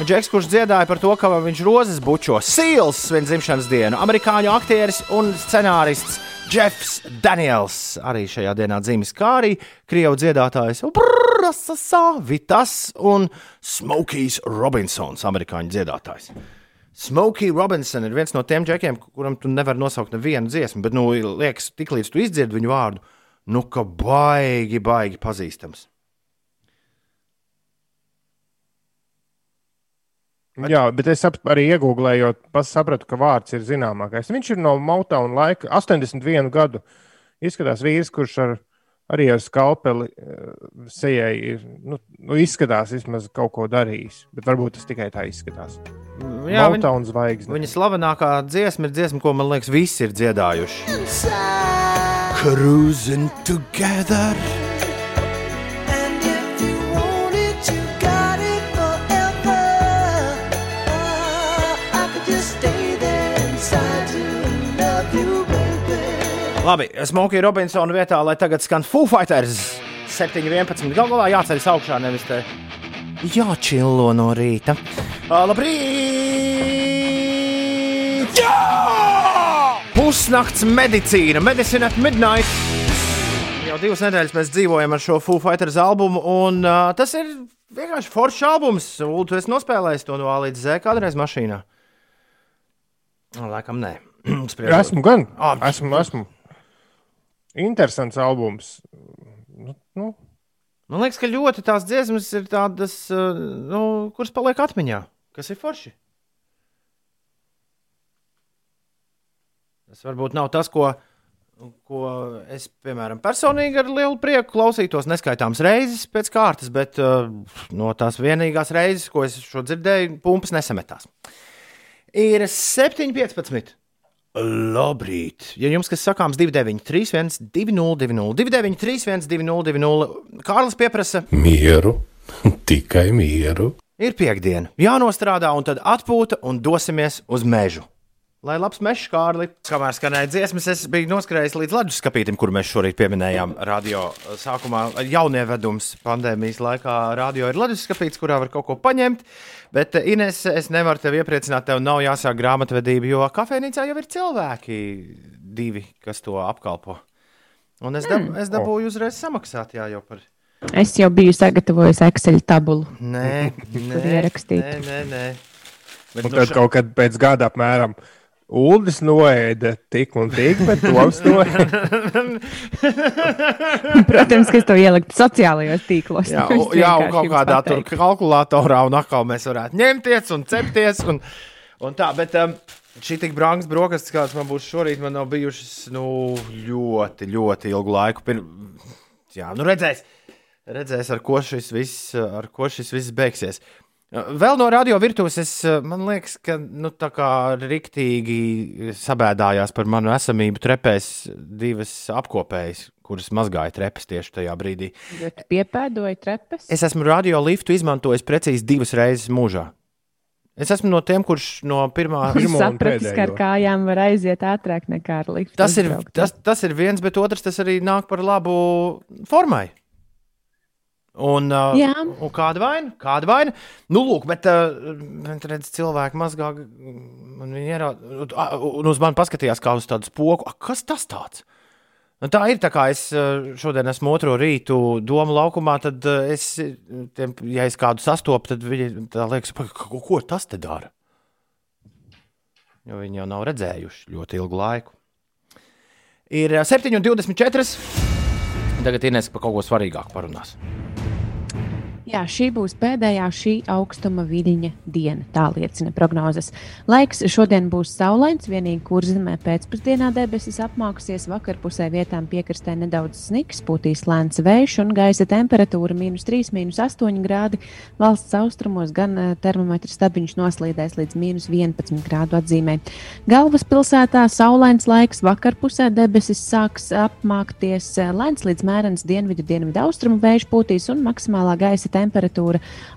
Džeks, kurš dziedāja par to, ka viņš rozes bučo, Sīls svin dzimšanas dienu. Amerikāņu aktieris un scenārists Jeffs Daniels arī šajā dienā dzimis, kā arī krievu dziedātājs Brasasā, Vitas un Smokijs Robinsons, amerikāņu dziedātājs. Smokey Robinson ir viens no tiem džekiem, kuram tu nevari nosaukt nevienu dziesmu, bet, nu, liekas, tiklīdz tu izdzirdi viņu vārdu, nu, ka baigi, baigi pazīstams. Jā, bet es arī iegūlējot, sapratu, ka vārds ir zināmākais. Viņš ir no Motown laika, 81 gadu. Izskatās vīrs, kurš ar, arī ar skalpeli eh, sejai ir, nu, nu, izskatās vismaz kaut ko darījis. Bet varbūt tas tikai tā izskatās. Jā, viņa, Motown zvaigzne. viņa slavenākā dziesma ir dziesma, ko man liekas, visi ir dziedājuši. Cruising together. And if you want it, you got it forever. I could just stay there inside to love you, baby. Labi, Smokey Robinsona vietā, lai tagad skan Foo Fighters 7.11. Galu galā jāceļas augšā, nevis te jāčillo no rīta. Labrīt! Jā! Pusnakts medicīna, medicīna at midnight. Jau divas nedēļas mēs dzīvojam ar šo Foo Fighters albumu, un uh, tas ir vienkārši foršs albums. Ulu, tu esi nospēlējis to no A līdz Z kādreiz mašīnā? Laikam nē. Esmu gan. Ah, Esmu, esmu. Interesants albums. Man liekas, ka ļoti tās dziesmas ir tādas, uh, nu, kuras paliek atmiņā, kas ir forši. Tas varbūt nav tas, ko, ko es, piemēram, personīgi ar lielu prieku klausītos neskaitāmas reizes pēc kārtas, bet uh, no tās vienīgās reizes, ko es šo dzirdēju, pumpas nesametās. Ir 7,15. Labrīt! Ja jums kas sakāms 293, 202, 293, 202, Kārlis pieprasa, Mieru, tikai mieru. ir piekdiena, jānostrādā, un tad atpūta un dosimies uz mežu. Lai labs mežs, Kārli, kamēr skanēja dziesmas, es biju noskrējis līdz ledus skapītam, kur mēs šorīt pieminējām radio sākumā. Jaunievedums pandēmijas laikā radio ir ledus skapīts, kurā var kaut ko paņemt. Bet, Ines, es nevaru tevi iepriecināt, tev nav jāsāk grāmatvedība, jo kafejnīcā jau ir cilvēki, divi, kas to apkalpo. Un es, dab, es dabūju uzreiz samaksāt, jā, jau par. Es jau biju sagatavojis Excel tabulu. Nē, nē, nē, nē, nē. Bet, un nu, tad ša- kaut kad pēc gada apmēram. Uldis noēda tik un tik, bet Toms noēda. Protams, ka es to ieliku sociālajos tīklos. Jā, u- jā un kaut kādā tur kalkulatorā, un atkal mēs varētu ņemties un cepties. Un, un tā, bet um, šī tik brangs brokastis, kādas man būs šorīt, man nav bijušas nu, ļoti, ļoti ilgu laiku. Pir... Jā, nu redzēs, redzēs ar, ko šis viss, ar ko šis viss beigsies. Vēl no radio virtuves, es, man liekas, ka nu, tā kā riktīgi sabēdājās par manu esamību trepēs divas apkopējas, kuras mazgāja trepes tieši tajā brīdī. Bet Piepēdoju trepes. Es esmu radio liftu izmantojis precīzi divas reizes mūžā. Es esmu no tiem, kurš no pirmā. Sapratu, ka ar kājām var aiziet ātrāk nekā ar liftu. Tas ir, tas, tas ir viens, bet otrs tas arī nāk par labu formai. Un, Jā. un kāda vaina? Kāda vaina? Nu, lūk, bet, uh, bet redz, cilvēki mazgā, un viņi ierauga, un uz mani paskatījās kā uz tādu spoku. A, kas tas tāds? Nu, tā ir tā kā es šodien esmu otro rītu domu laukumā, tad es, tiem, ja es kādu sastopu, tad viņi tā liekas, "Pa, ko, ko tas te dara? Jo viņi jau nav redzējuši ļoti ilgu laiku. Ir ā, 7,24. Tagad Inês par kaut ko svarīgāku parunās. Jā, šī būs pēdējā šī augstuma viļņa diena, tā liecina prognozes. Laiks šodien būs saulains, vienīgi kurzemē pēcpusdienā debesis apmākusies, vakarpusē vietām piekrastē nedaudz sniks, pūtīs lēns vējš un gaisa temperatūra - minus 3, minus 8 grādi. Valsts austrumos gan eh, termometra stabiņš noslīdēs līdz minus 11 grādu atzīmē. Galvaspilsētā saulains laiks, vakarpusē debesis sāks apmākties, eh, lēns līdz mērens dienvidu, dienvidu austrumu vējš pūtīs un maksimālā gaisa temperatūra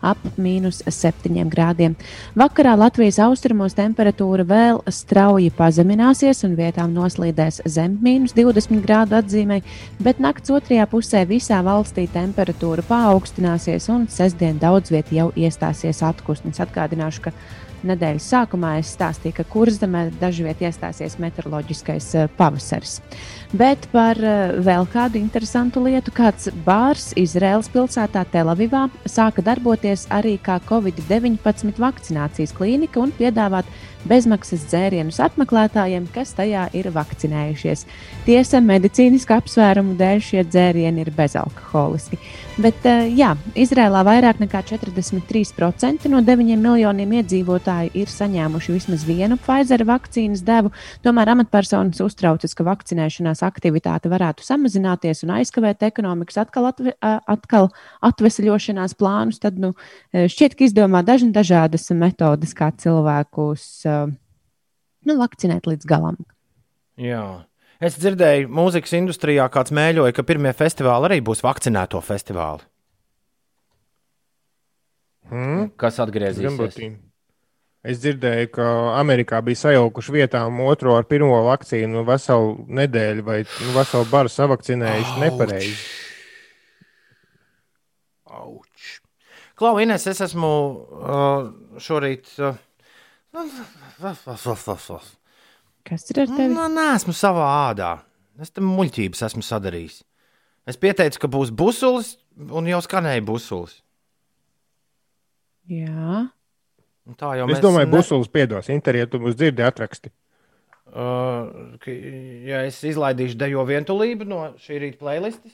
ap mīnus 7 grādiem. Vakarā Latvijas austrumos temperatūra vēl strauji pazemināsies un vietām noslīdēs zem mīnus 20 grādu atzīmē, bet nakts otrajā pusē visā valstī temperatūra paaugstināsies un sestdien daudz vietā jau iestāsies atpūsnis. Atgādināšu, ka Nedēļas sākumā es stāstīju, ka kurzemē dažviet iestāsies meteoroloģiskais eh, pavasaris. Bet par eh, vēl kādu interesantu lietu, kāds bārs Izraels pilsētā Telavivā sāka darboties arī kā Covid-19 vakcinācijas klīnika un piedāvāt bezmaksas dzērienus apmeklētājiem, kas tajā ir vakcinējušies. Tiesa, medicīniska apsvērumu dēļ šie dzērieni ir bezalkoholiski. Bet, eh, jā, Izrēlā vairāk nekā 43% no 9 miljoniem iedzīvotāju ir saņēmuši vismaz vienu Pfizer vakcīnas devu. Tomēr amatpersonas uztraucas, ka vakcinēšanās aktivitāte varētu samazināties un aizkavēt ekonomikas atkal, atve, atkal atvesaļošanās plānus. Tad nu, eh, šķiet, ka izdomā dažna dažādas metodes, kā cilvēkus ā, nu, vakcinēt līdz galam. Jā. Es dzirdēju, mūzikas industrijā kāds mēģināja, ka pirmie festivāli arī būs vakcinēto festivāli. Hmm? Kas atgriezīsies? būtu. Es dzirdēju, ka Amerikā bija sajaukuši vietām otro ar pirmo vakcīnu veselu nedēļu, vai nu, veselu baru savakcinējuši Auč. nepareizi. Auč. Klau, Ines, es esmu uh, šorīt. Uh, Kas ir ar tevi? Nu, nē, esmu savā ādā. Es tam muļķības esmu sadarījis. Es pieteicu, ka būs busulis, un jau skanēja busulis. Jā. Un Tā jau Es mēs domāju, ne- Busulis piedos intervijā, tu mums dzirdi atraksti. Uh, ka, ja es izlaidīšu dejo vientulību no šī rīta playlistes,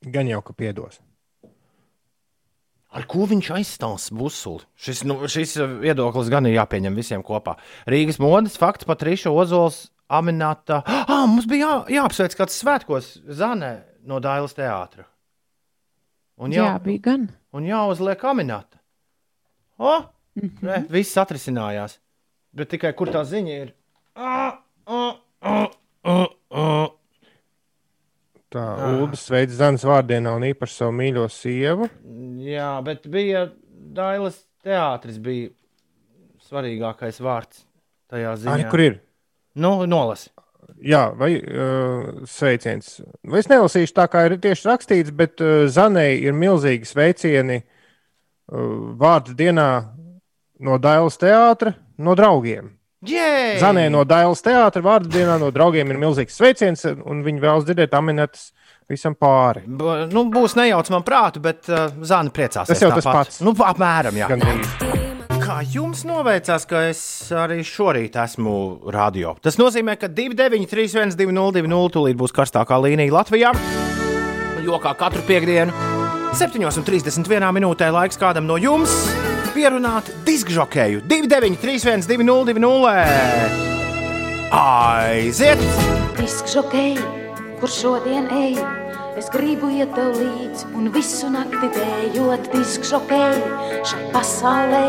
Gan jau, ka piedos. Ar ko viņš aizstās busuli? Šis, nu, šis viedoklis gan ir jāpieņem visiem kopā. Rīgas modes fakts pat Rīša Ozols Aminēta. Ah, mums bija jā, jāapsveic kāds svētkos Zanē no Dailas teātra. Un, Jā, bija gan. un jāuzliek aminēta. O, Mhm. ne, viss atrisinājās. Bet tikai kur tā ziņa ir? Ah, ah, ah, ah, ah. Tā, Ah. Ulris sveic Zanas vārdienā un īpaši savu mīļo sievu. Jā, bet bija Dailas teātris, bija svarīgākais vārds tajā ziņā. Ai, kur ir? Nu, nolasi. Jā, vai uh, sveiciens. Es nelasīšu tā, kā ir tieši rakstīts, bet uh, Zanai ir milzīgi sveicieni uh, vārdu dienā no Dailas teātra, no draugiem. Jē! Zanē no Dailas teātra vārdu dienā no draugiem ir milzīgs sveiciens, un viņi vēlas dzirdēt aminētas visam pāri. B nu, būs nejauc man prātu, bet uh, Zana priecāsies. Tas jau tas tāpat. pats. Nu, apmēram, jā. Gan. Kā jums noveicās, ka es arī šorīt esmu radio? Tas nozīmē, ka 293, 202, tūlīt būs karstākā līnija Latvijā. Jo kā katru piekdienu, 7,31 minūtē laiks kādam no jums pierunāt diskžokēju 293, 202, aiziet! Diskžokei, kur šodien ej, es gribu iet tev līdzi un visu nakti dējot diskžokei šai pasaulē,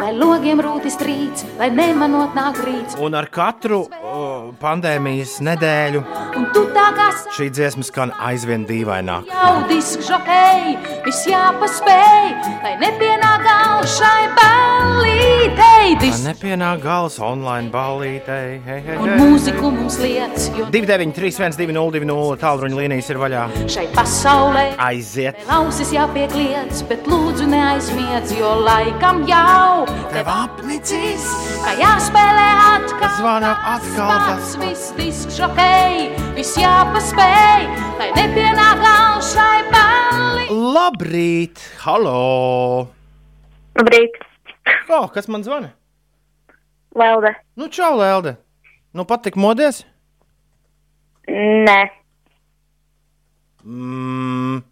lai logiem rūtis trīc, lai nemanot nāk rīts. Un ar katru uh, pandēmijas nedēļu Un sāc šī dziesma skan aizvien dīvaināk. jau diskžokei, viss jāpaspēj, lai nepienāk gals šai ballītei. Tā Disk... nepienāk gals online ballītei. Hei, hei, Un hei. mūziku mums liec, jo 293, 202, tālruņa līnijas ir vaļā. Šai pasaulē Aiziet! Lausis jāpiekliedz, bet lūdzu neaizmiedz, jo laikam jau Tev apnicis! Kā jāspēlē atkal, Zvana atkal tas viss disks šokei, viss jāpaspēj, lai nepienāk šai balli. Labrīt! Halo! Labrīt! O, kas man zvana? Lelde. Nu, čau, Lelde! Nu, pat tik modies? Nē, Mm,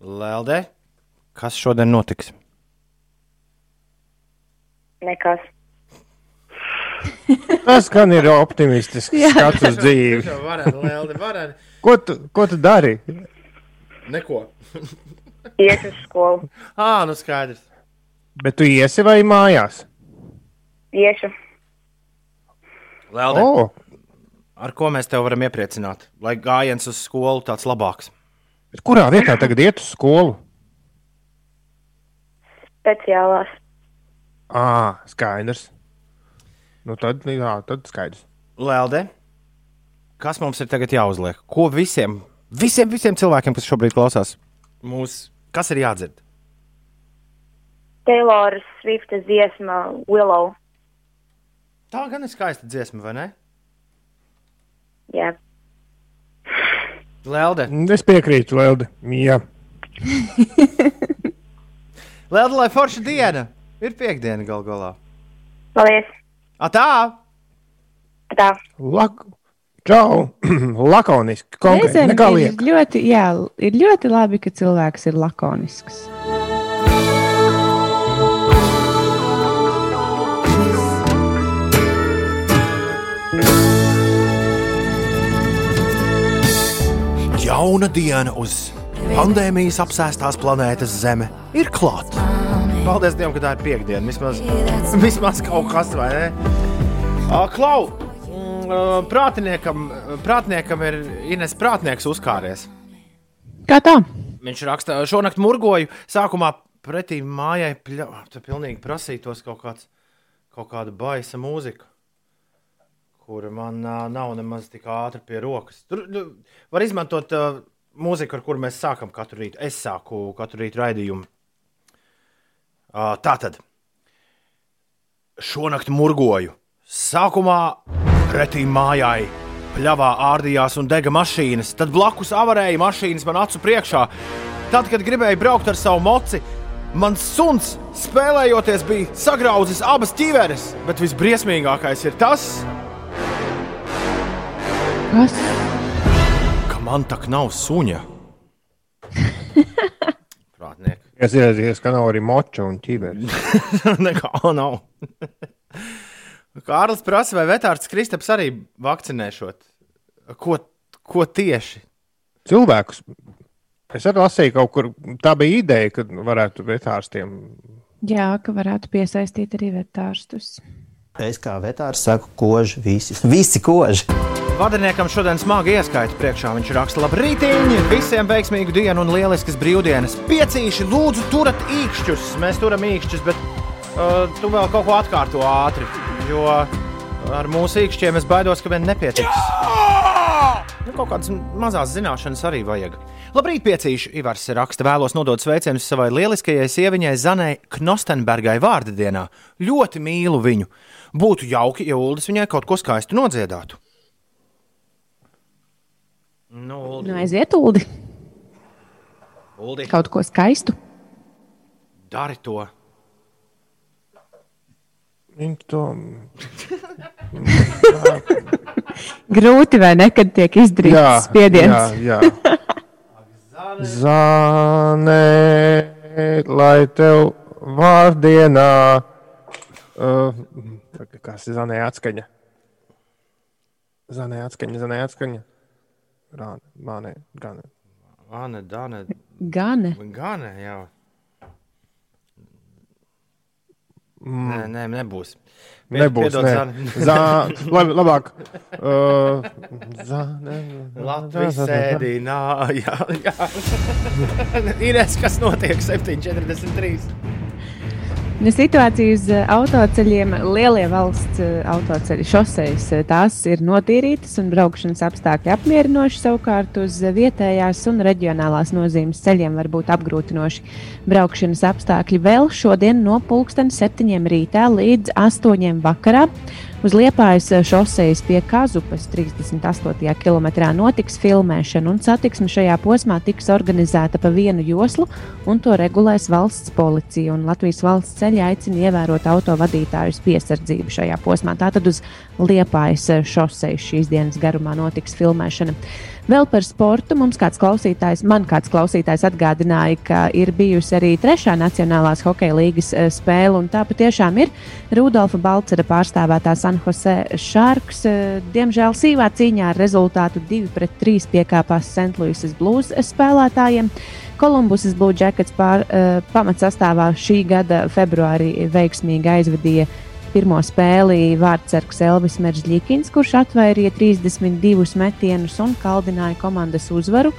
Lelde, kas šodien notiks? nekas. Tas gan ir optimistisks skats uz dzīvi. Varētu, Lelde, varētu. Ko tu, ko tu dari? Neko. Iet uz skolu. Ā, nu skaidrs. Bet tu iesi vai mājās? Iešu. Lelde, O, ar ko mēs tev varam iepriecināt? Lai gājiens uz skolu tāds labāks. Bet kurā vietā tagad iet uz skolu? Speciālās. Ā, skaidrs. Nu tad, jā, tad skaidrs. Lelde, kas mums ir tagad jāuzliek? Ko visiem, visiem, visiem cilvēkiem, kas šobrīd klausās, mūs, kas ir jādzird? Taylor Swifta dziesma Willow. Tā gan ir skaista dziesma, vai ne? Jā. Lelde, Es piekrītu, Lelde. Jā, Lelde, lai forša diena! Ir piekdiena gal galā. Paldies. A, tā! Tā. Lak Čau! Lakoniski, konkrēti. Reizēm ir ļoti, jā, ir ļoti labi, ka cilvēks ir lakonisks. Jauna diena uz pandēmijas apsēstās planētas Zeme ir klāta. Paldies Dievam, ka tā ir piekdiena. Vismaz, vismaz kaut kas, vai ne? Ā, Klau, mm, prātiniekam, prātiniekam ir Ines Prātnieks uzkāries. Kā tā? Viņš raksta, šonakt murgoju, sākumā pretī mājai pļā- tā pilnīgi prasītos kaut, kāds, kaut kāda baisa mūzika, kura man ā, nav nemaz tik ātri pie rokas. Tur nu, var izmantot uh, mūziku, ar kuru mēs sākam katru rītu. Es sāku katru rītu raidījumu. Uh, tā tad. Šonakt murgoju. Sākumā pretī mājai pļāvā ārdījās un dega mašīnas, tad blakus avarēja mašīnas man acu priekšā. Tad, kad gribēju braukt ar savu moci, mans suns spēlējoties bija sagrauzis abas ķiveres, bet visbriesmīgākais ir tas, Kas? ka man tak nav suņa. Prātnieki. Es iedomājos, ka nav arī moča un ķīveres. Nekā nav. Kārlis prasa, vai vetārds Kristaps arī vakcinēšot? Ko, ko tieši? Cilvēkus. Es arī lasīju kaut kur, tā bija ideja, ka varētu vetārstiem. Jā, ka varētu piesaistīt arī vetārstus. Es kā vetārs saku, koži, visi, visi koži. Vadiniekam šodien smagi ieskaita priekšā. Viņš raksta, labrīt, visiem veiksmīgu dienu un lieliskas brīvdienas. Piecīši, lūdzu, turat īkšķus. Mēs turam īkšķus, bet uh, tu vēl kaut ko atkārto ātri. Jo ar mūsu īkšķiem es baidos, ka vien nepietiks. Nu, kaut kādas mazas zināšanas arī vajag. Labrīt, piecīši! Ivars raksta, vēlos nodot sveicienus savai lieliskajai sieviņai Zanai Knostenbergai vārda dienā. Ļoti mīlu viņu. Būtu jauki, ja Uldis viņai kaut ko skaistu nodziedātu. Nu, Uldi, Nu, aiziet, Uldi, Uldi, kaut ko skaistu. dari to. Viņi to Grūti vai ne, kad tiek izdarīts spiediens. Jā, jā. Zāne, lai tev vārdienā. Uh, kas ir zanē atskaņa? Zanē atskaņa, zanē atskaņa. Rāne, mānē, gan. Ane, Dane, Gan. Gane, jā. Mm. Nē, nē, nebūs. Pied- Nebūs. piedod, Ne. Zane. Zā, labi, labāk. Uh, zāne, Latvijas sēdīnā, jā, jā. Ines, kas notiek 743? Nu, Situācija uz eh, autoceļiem, lielie valsts eh, autoceļi, šoseis, eh, tās ir notīrītas un braukšanas apstākļi apmierinoši. Savukārt uz vietējās un reģionālās nozīmes ceļiem var būt apgrūtinoši. Braukšanas apstākļi vēl šodien no pulksten 7 rītā līdz 8 vakarā. Uz Liepājas šosejas pie Kazupas 38. km notiks filmēšana, un satiksme šajā posmā tiks organizēta pa vienu joslu, un to regulēs valsts policija. Latvijas valsts ceļa aicina ievērot autovadītājus piesardzību šajā posmā. Tātad uz Liepājas šosejas šīs dienas garumā notiks filmēšana. Vēl par sportu mums kāds klausītājs, man kāds klausītājs atgādināja, ka ir bijusi arī trešā Nacionālās hokeja līgas eh, spēle, un tā patiešām ir Rudolfa Balcera pārstāvētā San Jose Sharks. eh, Diemžēl sīvā cīņā ar rezultātu 2-3 piekāpās St. Louis Blues spēlētājiem. Kolumbusas Blue Jackets pār, uh, pamatsastāvā šī gada februārī veiksmīgi aizvadīja pirmo spēli vārdsargs Elvis Meržģīkins, kurš atvairīja 32 metienus un kaldināja komandas uzvaru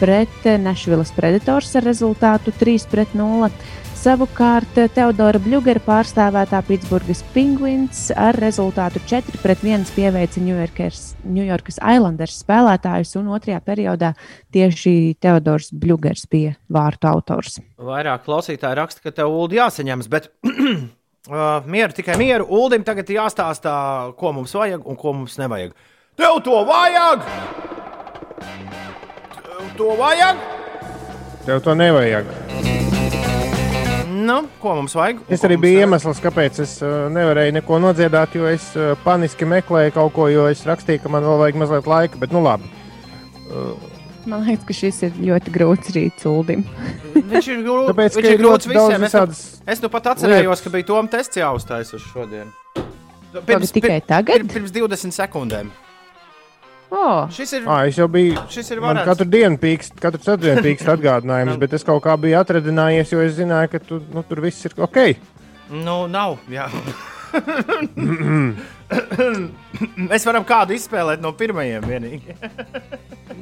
pret Nešvilas Predators ar rezultātu 3-0. Savukārt Teodora Bļūgera pārstāvētā Pitsburgas Penguins ar rezultātu 4-1 pieveica Ņujorkas Islanders spēlētājus, un otrajā periodā tieši Teodors Bļūgers bija vārtu autors. Vairāk klausītāji raksta, ka tev ūdeni jāsaņemas, bet uh, mieru, tikai mieru. Uldim tagad jāstāstā, ko mums vajag un ko mums nevajag. Tev to vajag! Tev to vajag! Tev to nevajag. Nu, ko mums vajag? ko arī bija nevajag? iemesls, kāpēc es uh, nevarēju neko nodziedāt, jo es uh, paniski meklēju kaut ko, jo es rakstīju, ka man vēl vajag mazliet laika. Bet, nu, labi. Man liekas, ka šis ir ļoti grūts rīts Uldim. Viņš ir grūts. Tāpēc, viņš ir grūts visiem. Es, visādas nu, es nu pat atcerējos, ka bija Toms tests jāuztais uz šodien. Pirms, tikai tagad? Pirms, pirms 20 sekundēm. Oh, Šis ir. Ah, es jau biju. Šis ir Man varants. katru dienu pīkst, katru ceturtdienu pīkst atgādinājums, bet es kaut kā biju atradinājies, jo es zināju, ka tu, nu, tur viss ir ok. Nu, nav. Jā. Mēs varam kādu izspēlēt no pirmajiem. Vienīgi.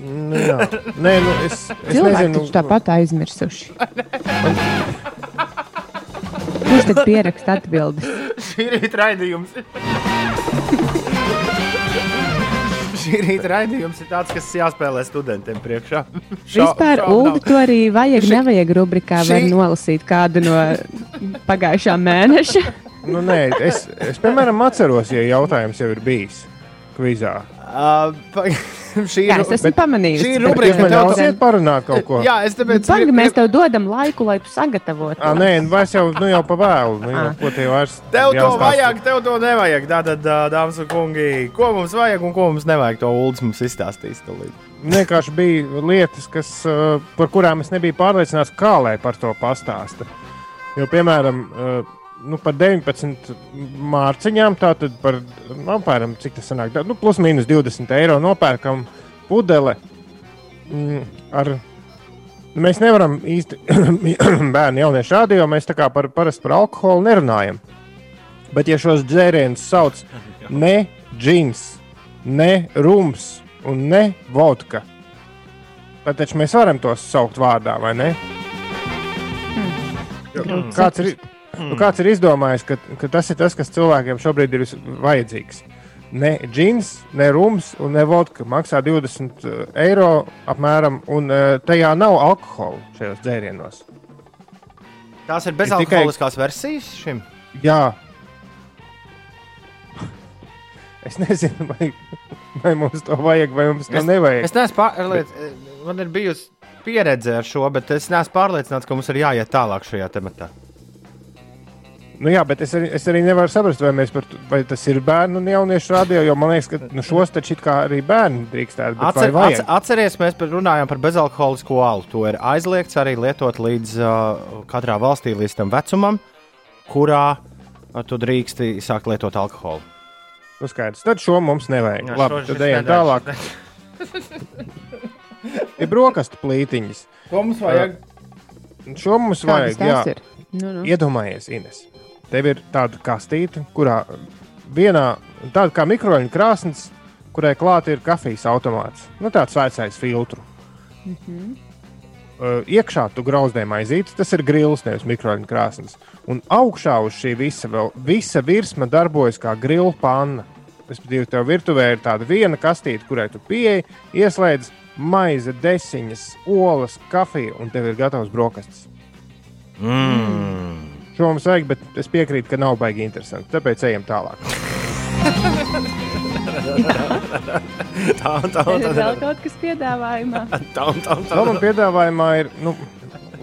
Nu, jā. Nē, nu, es, es cilvēki nezinu, taču tāpat aizmirsuši. Kurš tad pieraksta atbildes? Šī rīta raidījums. Šī rīta raidījums ir tāds, kas jāspēlē studentiem priekšā. Šā- Vispār Ulu to arī vajag, Šī- nevajag rubrikā, var šī- nolasīt kādu no pagājušā mēneša. Nu, nē, es, es, piemēram, atceros, ja jautājums jau ir bijis kvizā. Uh, šī Jā, es esmu bet pamanījusi. Šī ir rubrika, Jūs man tev tas- ļausiet parunāt kaut ko? Jā, es tāpēc. Pagaid, mēs tev dodam laiku, lai tu sagatavotu. À, nē, nu, vairs jau, nu, jau pa vēlu. Nu, jau, Ah. ko tev vairs Tev to jāstāsta? vajag, tev to nevajag. Tātad, dāmas un kungi, ko mums vajag un ko mums nevajag, to Ulas mums izstāstīs. Vienkārši bija lietas, kas, par kurām es nebiju pārliecināts, kā lai par to pastāsta. Jo, piemēram, uh, nu, par 19 mārciņām, tātad par nu, apmēram cik tas sanāk, tā, nu, plus mīnus 20 eiro nopērkam pudele mm, ar. nu, Mēs nevaram īsti bērnu jauniešu rādīt, jo mēs tā kā par, parasti par alkoholu nerunājam. Bet, ja šos dzērienus sauc ne džins, ne rums un ne vodka, tad taču mēs varam tos saukt vārdā, vai ne? Grūti Kāds ir, saprast. nu, kāds ir izdomājis, ka, ka tas ir tas, kas cilvēkiem šobrīd ir vajadzīgs? Ne džins, ne rums un ne vodka maksā 20 eiro apmēram, un uh, tajā nav alkohola šajos dzērienos. Tās ir tikai- bezalkoholiskās versijas šim. Jā. Es nezinu, vai, vai mums to vajag, vai mums to Es- nevajag. Es neesmu pārliecināts, man ir bijusi pieredze ar šo, bet es neesmu pārliecināts, ka mums ir jāiet tālāk šajā tematā. Nu, jā, bet es arī, es arī nevaru saprast, vai, mēs par, vai tas ir bērnu un jauniešu radio, jo man liekas, ka nu, šos taču arī bērni drīkstētu. Atcer, atcer, atceries, mēs par- runājam par bezalkoholisko alu. To ir aizliegts arī lietot līdz uh, katrā valstī līdz tam vecumam, kurā uh, tu drīksti sākt lietot alkoholu. Nu, skaidrs. Tad šo mums nevajag. Jā, Labi, tad ejam tālāk. Ir brokastu plītiņas. Ko mums vajag? Šo mums Kādas vajag. Jā. ir? Nu, nu. Iedomājies, Ines. Tev ir tāda kastīte, kurā vienā tāda kā mikroļņu krāsnes, kurai klāta ir kafijas automāts. Nu, tāds vecais filtrs. Uh, iekšā tu grauzdē maizītes, tas ir grils, nevis mikroļņu krāsnes. Un augšā uz šī visa, vēl, visa virsma darbojas kā grila panna. Respektīvi, tev virtuvē ir tāda viena kastīte, kurai tu pieeji, ieslēdz maize, desiņas, olas, kafiju, un tev ir gatavs brokastis. Mm. Šo mums vajag, bet es piekrītu, ka nav baigi interesanti. Tāpēc ejam tālāk. Tā, tā, Ir tā, vēl kaut kas piedāvājumā. tā, tā, tā. Vēl man piedāvājumā ir, nu,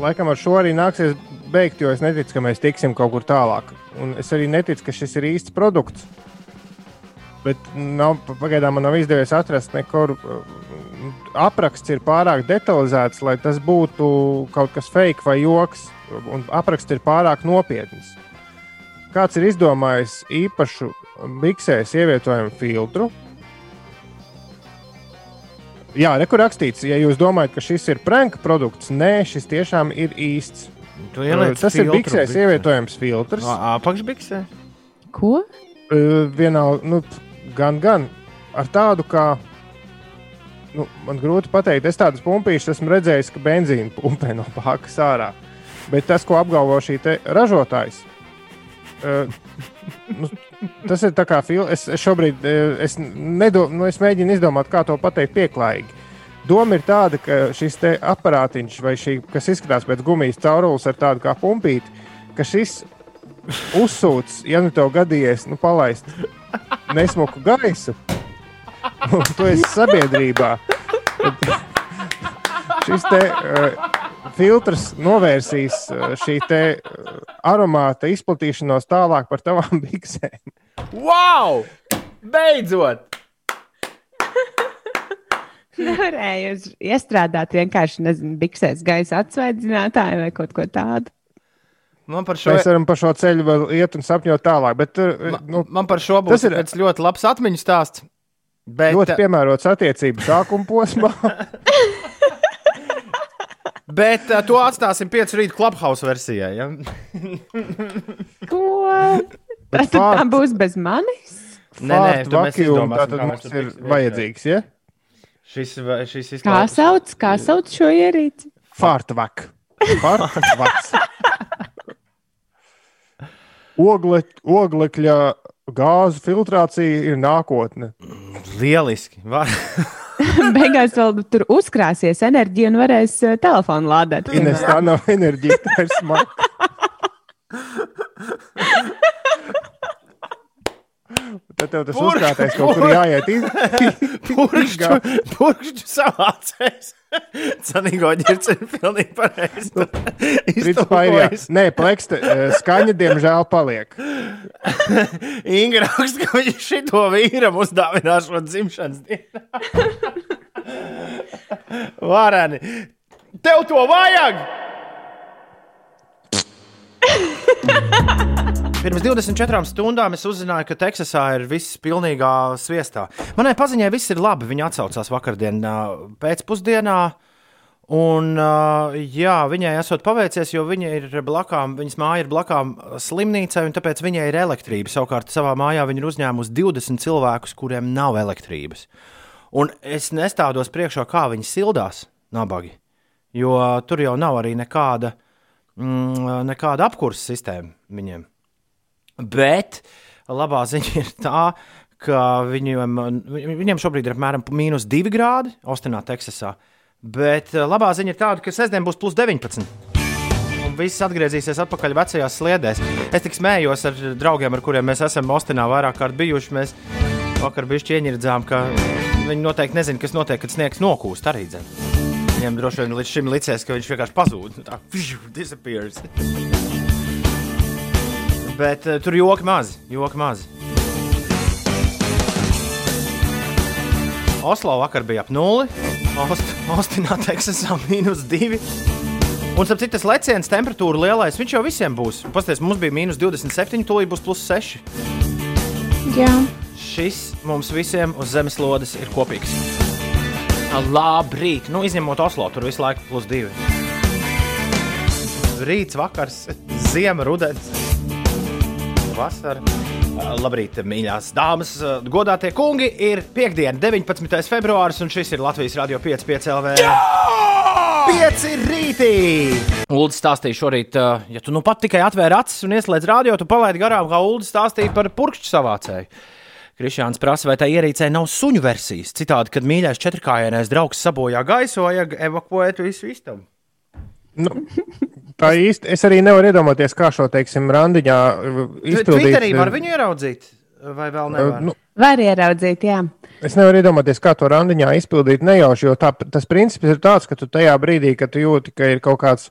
laikam ar šo arī nāksies beigt, jo es neticu, ka mēs tiksim kaut kur tālāk. Un es arī neticu, ka šis ir īsts produkts. Bet nav, pagaidām man nav izdevies atrast nekur. uh, Apraksts ir pārāk detalizēts, lai tas būtu kaut kas fake vai joks. Un apraksts ir pārāk nopietns. Kāds ir izdomājis īpašu biksēs ievietojumu filtru? Jā, rekur rakstīts, ja jūs domājat, ka šis ir pranka produkts, nē, šis tiešām ir īsts. Tas ir biksēs biksē. ievietojams filtrs. Apakšbiksē. Ko? Uh, Vienā, nu, gan, gan ar tādu, kā. Nu, man grūti pateikt, es tādas pumpīšas esmu redzējis, ka benzīna pumpē no pākas ārā. Bet tas, ko apgalvo šī ražotājs, uh, nu, tas ir tā kā filmas. Es, es šobrīd uh, es nedo, nu, es mēģinu izdomāt, kā to pateikt pieklājīgi. Doma ir tāda, ka šis aparātiņš, šī, kas izskatās pēc gumijas caurules ar tādu kā pumpīti, ka šis uzsūc, ja nu tev gadījies, nu, palaist nesmuku gaisu, un tu esi sabiedrībā. Šis te uh, filtrs novērsīs uh, šī te uh, aromāta izplatīšanos tālāk par tavām biksēm. Wow! Beidzot! Nevarēju iestrādāt vienkārši, nezinu, biksēs gaisa atsvaidzinātāju vai kaut ko tādu. Man par šo, Mēs varam pa šo ceļu vēl iet un sapņot tālāk, bet uh, nu, man par šo Tas būs ir- ļoti labs atmiņu stāsts. Bet, ļoti piemērots attiecību sākuma posmā. bet uh, to atstāsim 5 rīta clubhouse versijai. Ja? Ko? Bet Tas tā fakt- būs bez manis? Nē, nē, kā mēs mums ir vajadzīgs, ja? Šis, šis Kā izklausās. sauc, kā sauc šo ierīci? Fārtvak. Fārtvaks. Ogle, oglekļa gāzu filtrācija ir nākotne. Lieliski. Beigās vēl tur uzkrāsies enerģija un varēs uh, telefonu lādēt. Ines, tā nav enerģija, tā ir smaga. Tad tev tas Pur- uzkrātais kaut kur jāiet. Purkšķu, purkšķu savācējs. Canīgo ģirceni pilnīgi pareizi. Principā ir jā. Nē, pleksta eh, skaņa diemžēl paliek. Inga raksta, ka viņš šito vīram uzdāvinās šo dzimšanas dienu. Vareni. Tev to vajag! Pirms 24 stundām es uzzināju, ka Teksasā ir viss pilnīgā sviestā. Manai paziņai viss ir labi. Viņa atsaucās vakardienā pēcpusdienā. Un, jā, viņai esot paveicies, jo viņa ir blakām, viņas māja ir blakām slimnīcai, un tāpēc viņai ir elektrība. Savukārt savā mājā viņa ir uzņēmusi 20 cilvēkus, kuriem nav elektrības. Un es nestādos priekšā, kā viņi sildās nabagi, jo tur jau nav arī nekāda, mm, nekāda apkurses sistēma viņiem. Bet labā ziņa ir tā, ka viņiem, viņiem šobrīd ir apmēram mīnus 2 grādi Austinā, Teksasā. Bet eh, labā ziņa ir tāda, ka sestdien būs plus 19. Un viss atgriezīsies atpakaļ vecajās sliedēs. Es tik smējos ar draugiem, ar kuriem mēs esam Austinā vairāk kārt bijuši. Mēs vakar bijām ieņirdzām, ka viņi noteikti nezina, kas notiek, kad sniegs nokūst arī. Dzen. Viņiem droši vien līdz šim licies, ka viņš vienkārši pazūd. Nu Tā disappears. Bet uh, tur joki mazi, joki mazi. Oslo vakar bija ap nulli, Ost, Ostinā, Teksasā mīnus divi. Un, starp citu, tas leciens temperatūra lielais, viņš jau visiem būs. Pastāstiet, mums bija mīnus 27, tūlīt būs plus 6. Jā. Šis mums visiem uz zemeslodes ir kopīgs. Labrīt, nu izņemot Oslo, tur visu laiku plus 2. Rīts, vakars, ziema, rudens, vasara. Labrīt, mīļās dāmas, godātie kungi. Ir piekdiena, 19. februāris, un šis ir Latvijas Rādio 5,5 LV. Pieci rītī! Ulu stāstīja šorīt, uh, ja tu nu pat tikai atvēri acis un ieslēdz radio, tu palaidi garām, kā Ulu stāstīja par purkšķu savācēju. Krišāns prasa, vai tā ierīcē nav suņu versijas. Citādi, kad mīļais četrkājienais draugs sabojā gaisu, vajag evakuēt visu istabu. Nu, tā īsti es arī nevaru iedomāties, kā šo, teiksim, randiņā uh, izpildīt. Twitterī var viņu ieraudzīt. vai vēl nevar? Nu, Var ieraudzīt, jā. Es nevaru iedomāties, kā to randiņā izpildīt nejauši, jo tā, tas princips ir tāds, ka tu tajā brīdī, kad tu jūti, ka ir kaut kāds,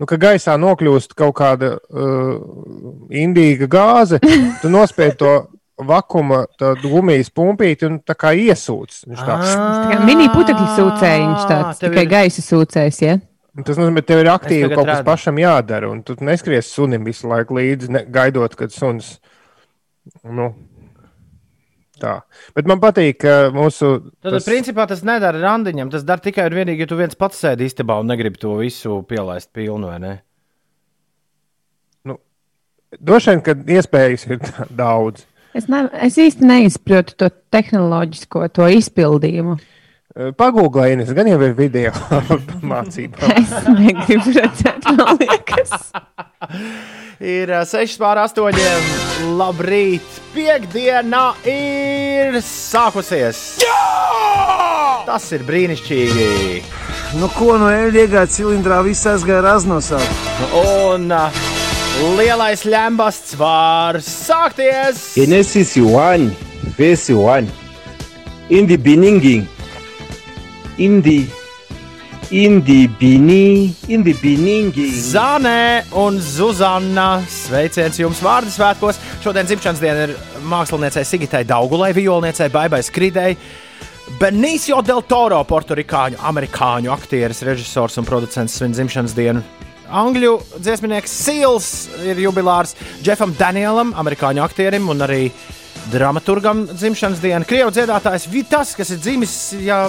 nu, ka gaisā nokļūst kaut kāda uh, indīga gāze, tu nospēj to vakuma gumijas pumpīti un tā kā iesūc. Viņš tā, Tā kā mini putekļu sūcējiņš tāds, tev tikai ir- gaisa sūcējs, ja? Tas nozīmē, ka tev ir aktīvi kaut kas redzu. pašam jādara, un tu neskries sunim visu laiku līdzi, ne, gaidot, kad suns. Nu, tā. Bet man patīk, ka mūsu. Tad, tas... principā, tas nedara randiņam. Tas dara tikai un vienīgi, ja tu viens pats sēdi istabā un negribi to visu pielaist pilnu, vai ne? Droši vien, ka iespējas ir daudz. Es, ne, es īsti neizprotu to tehnoloģisko, to izpildījumu. Pagūglējiet, es gan jau ir video mācībā. Es negribu redzēt, man liekas. Ir 6 pār 8. Labrīt! Piektdiena ir sākusies! Jā! Tas ir brīnišķīgi! Nu, ko no eļļa cilindrā, viss aizgāja raznosāk. Un uh, lielais lembasts var sākties! Genesis 1, verse 1. In the beginning, in the in the beginning, in the beginning. Zanē un Zuzana. Sveiciens jums vārdu svētkos. Šodien dzimšanas diena ir māksliniecei Sigitai Daugulai, violniecei Baibai Skridai. Benicio del Toro, porturikāņu, amerikāņu aktieris, režisors un producents svin dzimšanas dienu. Angļu dziesminieks Sils ir jubilārs Jeffam Danielam, amerikāņu aktierim un arī dramaturgam dzimšanas diena. Krievu dziedātājs Vitas, kas ir dzimis, ja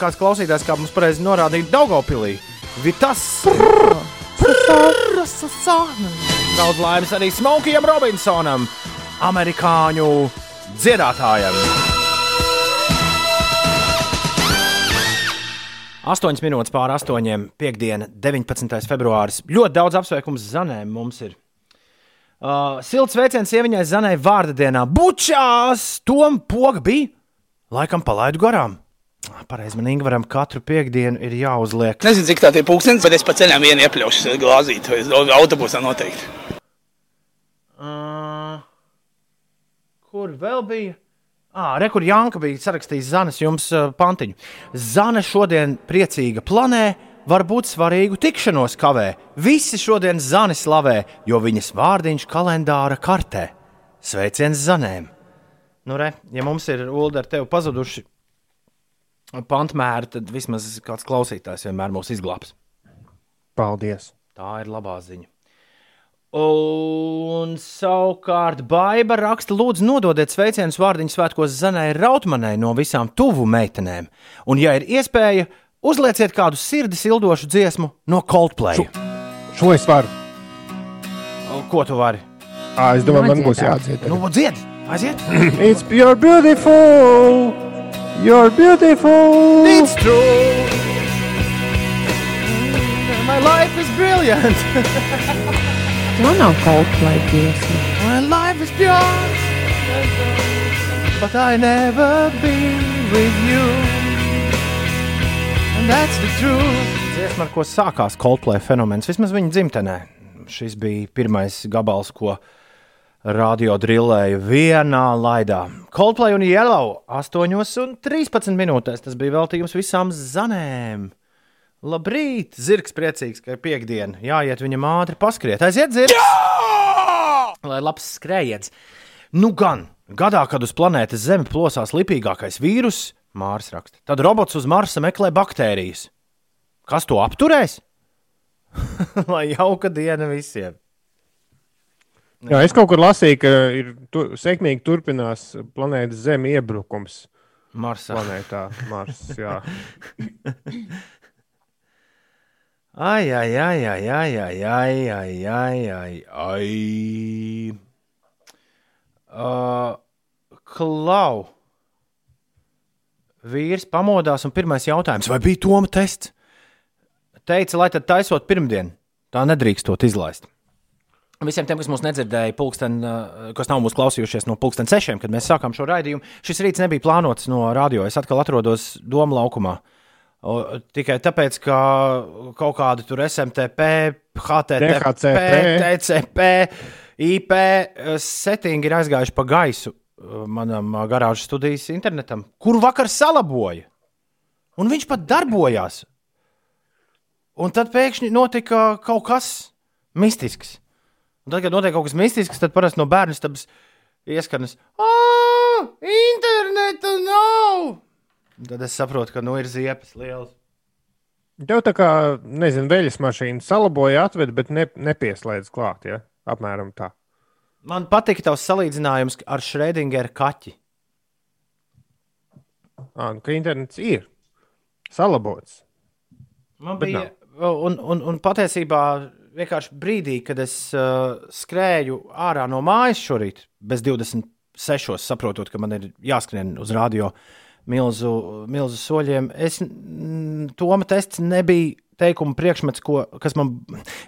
kāds klausītājs, kā mums pareizi norādīja, Daugopilī. Vitas! Daudz laimes arī Smokijam Robinsonam, amerikāņu dziedātājam. 8 minūtes pār 8, piekdiena, 19. februāris. Ļoti daudz apsveikumu Zanēm mums ir. Uh, silts sveiciens sieviņai Zanai vārda dienā. Bučās! Tom poga bija! Laikam palaidu garām. Ah, Pareizi, man Ingūram katru piekdienu ir jāuzliek. Nezinu, cik tā ir pūkstens, bet es pa ceļam vienu iepļaušu glāzīt, vai autobusā noteikti. Uh, kur vēl bija? Ah, re, kur Janka bija sarakstījis Zanes jums uh, pantiņu. Zane šodien priecīga planē, varbūt svarīgu tikšanos kavē. Visi šodien Zani slavē, jo viņas vārdiņš kalendāra kartē. Sveiciens Zanēm! Nu, re, ja mums ir Ulu ar tevi pazuduši pantmēri, tad vismaz kāds klausītājs vienmēr mūs izglābs. Paldies! Tā ir labā ziņa. Un savukārt Baiba raksta, lūdzu, nododiet sveicienus vārdiņu svētkos Zanai Rautmanai no visām tuvu meitenēm. Un, ja ir iespēja, uzlieciet kādu sirdi sildošu dziesmu no Coldplay. Šo, Šo es varu. Ko tu vari? À, es domāju, man būs jādzied. Nu, dzied! Aiziet! It's you're beautiful! You're beautiful! It's true! My life is brilliant! Man nav Coldplay dziesma. My life is pure! But I never be with you. Dziesma, ar ko sākās Coldplay fenomens, vismaz viņa dzimtenē. Šis bija pirmais gabals, ko radio drillēja vienā laidā. Coldplay un Yellow 8,13 minūtēs. Tas bija veltījums visām zanēm. Labrīt! Zirgs priecīgs, ka ir piekdiena. Jāiet viņam ātri paskriet. Aiziet, zirgs! Jā! Lai labs skrējiens. Nu gan, gadā, kad uz planētas Zeme plosās lipīgākais vīrus, Mārs raksta, tad robots uz Marsa meklē baktērijas. Kas to apturēs? Lai jauka diena visiem! Jā, es kaut kur lasīju, ka ir tu, sekmīgi turpinās planētas Zeme iebrukums. Marsā. Planētā Mars. Jā. Ai, ai, ai, ai, ai, ai, ai, ai, ai, ai, ai. Uh, klau. Vīrs pamodās un pirmais jautājums, vai bija Toma tests? Teica, lai tad taisot pirmdien, tā nedrīkstot izlaist. Visiem tiem, kas mūs nedzirdēja, pulksten, uh, kas nav mūsu klausījušies no pulksten sešiem, kad mēs sākām šo raidījumu, šis rīts nebija plānots no radio. Es atkal atrodos Doma laukumā. Tikai tāpēc, ka kaut kādi tur SMTP, HTTP, DHCP. TCP, IP eh, settingi ir aizgājuši pa gaisu. Uh, manam uh, garāžas studijas internetam, kuru vakar salaboja. Un viņš pat darbojās. Un tad pēkšņi notika kaut kas mistisks. Un tad, kad notiek kaut kas mistisks, tad parasti no bērnu stabas ieskanas: Ah, interneta nav! Tad es saprotu, ka nu ir ziepes liels. Tev tā kā, nezinu, veļas mašīna salaboja, atved, bet ne, nepieslēdz klāt. Ja? Apmēram tā. Man patīk tavs salīdzinājums ar Schrödingeru kaķi. À, nu, ka internets ir salabots. Man Bet bija, un, un, un patiesībā vienkārši brīdī, kad es uh, skrēju ārā no mājas šorīt, bez 26, saprotot, ka man ir jāskrien uz radio milzu, milzu soļiem, es mm, Toma tests nebija teikuma priekšmets, ko, kas man.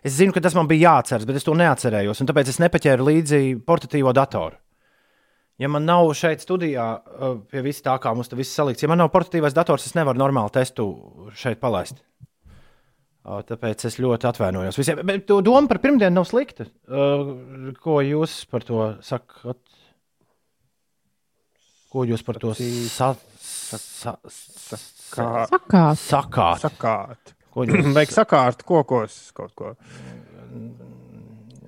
Es zinu, ka tas man bija jāatceras, bet es to neatcerējos, un tāpēc es nepaķēru līdzi portatīvo datoru. Ja man nav šeit studijā, uh, pie vis tā kā mums tas viss salikts, ja man nav portatīvais dators, es nevaru normāli testu šeit palaist. Uh, Tāpēc es ļoti atvainojos visiem. Bet to doma par pirmdienu nav slikta. Uh, Ko jūs par to sakat? Ko jūs par to sa sa sa Kā- Sakāt. sakāt? Sakāt. Ko jūs Vajag sakārt kokos kaut ko.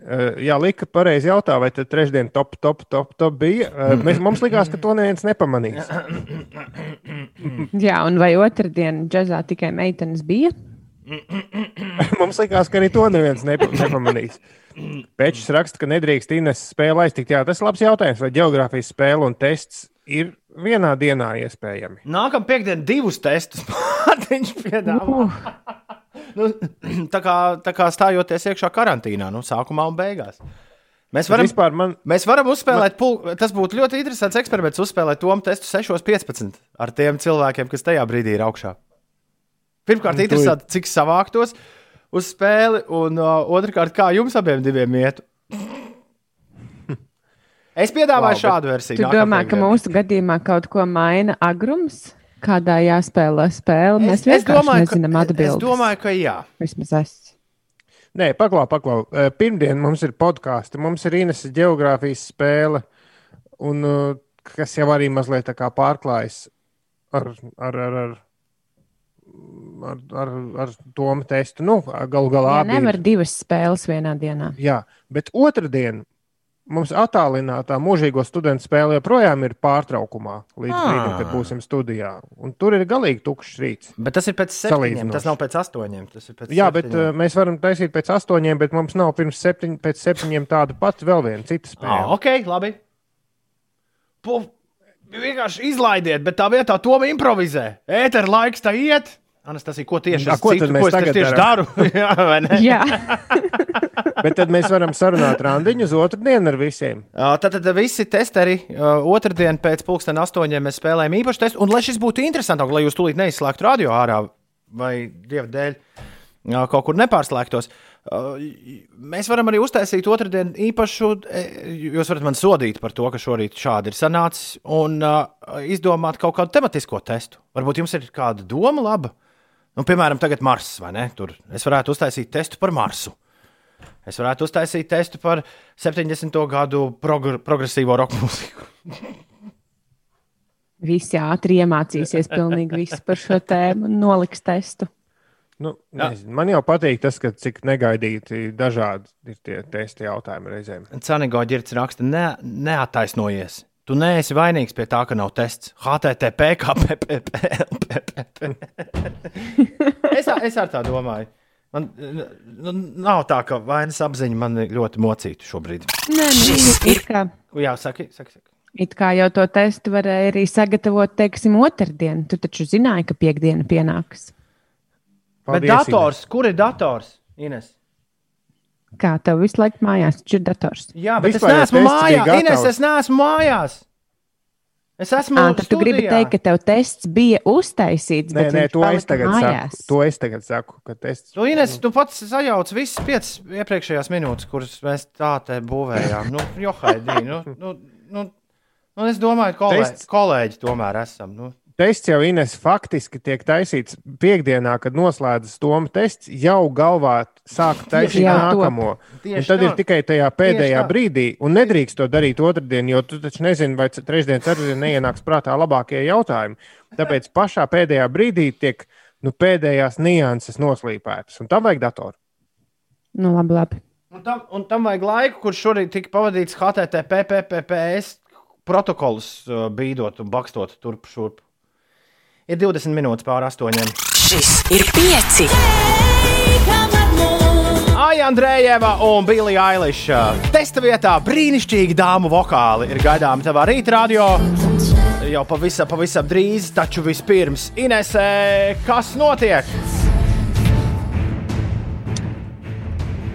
Uh, jā, Lika pareizi jautā, vai tad trešdien top, top, top, top bija. Uh, mēs, mums likās, ka to neviens nepamanīs. Jā, un vai otrdien džazā tikai meitenes bija? mums likās, ka arī to neviens nepa, nepamanīs. Pēčs raksta, ka nedrīkst Ines spēle aiztikt. Jā, tas ir labs jautājums, vai geogrāfijas spēle un tests ir vienā dienā iespējami. Nākamā piekdiena divus testus Mārtiņš piedāvā. nu, tā, kā, tā kā stājoties iekšā karantīnā, nu, sākumā un beigās. Mēs varam, Vispār man, mēs varam uzspēlēt, pul... tas būtu ļoti interesants eksperiments, uzspēlēt to testu 6.15 ar tiem cilvēkiem, kas tajā brīdī ir augšā. Pirmkārt, Nu, interesanti, cik savāktos uz spēli, un uh, otrkārt, kā jums abiem diviem ietu. Es piedāvāju Labi. šādu versiju. Tu nākamā domā, ka mūsu gadījumā kaut ko maina agrums? Kādā jāspēlē spēle? Mēs Es, es, vienkārši domāju, nezinām ka, atbildēt. es domāju, ka jā. Vismaz es. Nē, paklau, paklau. Pirmdien mums ir podkāsts, mums ir Ines geogrāfijas spēle, un, kas jau arī mazliet tā kā pārklājas ar, ar, ar, ar, ar, ar, ar tomu testu. Nu, galu galā Jā, abi ir- nevar divas spēles vienā dienā. Jā, bet otrdien mums attālinātā mūžīgo studentu spēle joprojām ir pārtraukumā līdz Ah. brīdim, kad būsim studijā. Un tur ir galīgi tukšs rīts. Bet tas ir pēc septiņiem, tas nav pēc astoņiem. Tas ir pēc Jā, bet septiņiem. uh, mēs varam taisīt pēc astoņiem, bet mums nav pirms septiņ, pēc septiņiem tāda pati vēl viena cita spēle. Ah, ok, labi. Po, vienkārši izlaidiet, bet tā vietā to improvizē. Ēteru laiks tā iet. Anastasija, ko tieši ko citu, tad mēs ko es tagad tieši darām? daru? Jā, vai ne? Jā, Bet tad mēs varam sarunāt randiņu uz otru dienu ar visiem. Ā, Tad, tad visi testeri ā, otrdien pēc pusdienas astoņiem mēs spēlējam īpašu testu. Un, lai šis būtu interesantāk, lai jūs tūlīt neizslēgtu radio ārā vai dieva dēļ ā, kaut kur nepārslēgtos, mēs varam arī uztaisīt otrdien īpašu. Jūs varat man sodīt par to, ka šorīt šādi ir sanācis, un ā, izdomāt kaut kādu tematisko testu. Varbūt jums ir kāda doma laba. Nu, piemēram, tagad Mars vai ne? Tur es varētu uztaisīt testu par Marsu. Es varētu uztaisīt testu par 70. gadu progr progresīvo roka mūziku. visi ātri iemācīsies pilnīgi visu par šo tēmu un noliks testu. Nu, nezinu, man jau patīk tas, ka cik negaidīti dažādi ir tie testi jautājumi reizēm. Canigo ģirts raksta, ne, neattaisnojies. Tu neesi vainīgs pie tā, ka nav tests. HTTP, KPP. es, ā- es ar tā domāju. Man nu, nav tā, ka vainas apziņa man ļoti mocītu šobrīd. Nē, nu, it kā, Jā, saki, saki. saki. it kā jau to testu varēja arī sagatavot, teiksim, otrdien. Tu taču zināji, ka piekdiena pienāks. Bet Paldies, dators, kur ir dators? Ines? Kā tev visu laiku mājās ir dators? Jā, bet Vispār es neesmu mājās. Ines, es neesmu mājās. Es esmu. À, tad tu gribi teikt, ka tev tests bija uztaisīts, Nē, nē, to es tagad mājās. saku. To es tagad saku, ka tests. Tu, Ines, tu pats sajauc visas piecas iepriekšējās minūtes, kuras mēs tā te būvējām. Nu, Johaidī, nu, nu, nu, nu, es domāju, ka kolēģi, Tests. kolēģi tomēr esam. Nu. Tests jau Ines faktiski tiek taisīts piekdienā, kad noslēdzas Toma tests, jau galvā sāk taisīt Jā, nākamo. Tieši Un tad ir tā. tikai tajā pēdējā tā. brīdī, un nedrīkst to darīt otrdien, jo tu taču nezini, vai trešdien, ceturtdien neienāks prātā labākie jautājumi. Tāpēc pašā pēdējā brīdī tiek nu, pēdējās nianses noslīpētas, un tam vajag datoru. Nu, labi, labi. Un tam, un tam vajag laiku, kurš šorīt tika pavadīts HTTP, PPPS protokolus uh, bīdot un bakstot turp šurp. Ir 20 minūtes pāri astoņiem. Šis ir pieci. Aija Andrejeva un Bilija Eiliša. Testa vietā brīnišķīgi dāmu vokāli ir gaidāmi tavā radio. Jau pavisam, pavisam drīz, taču vispirms Inesē, kas notiek?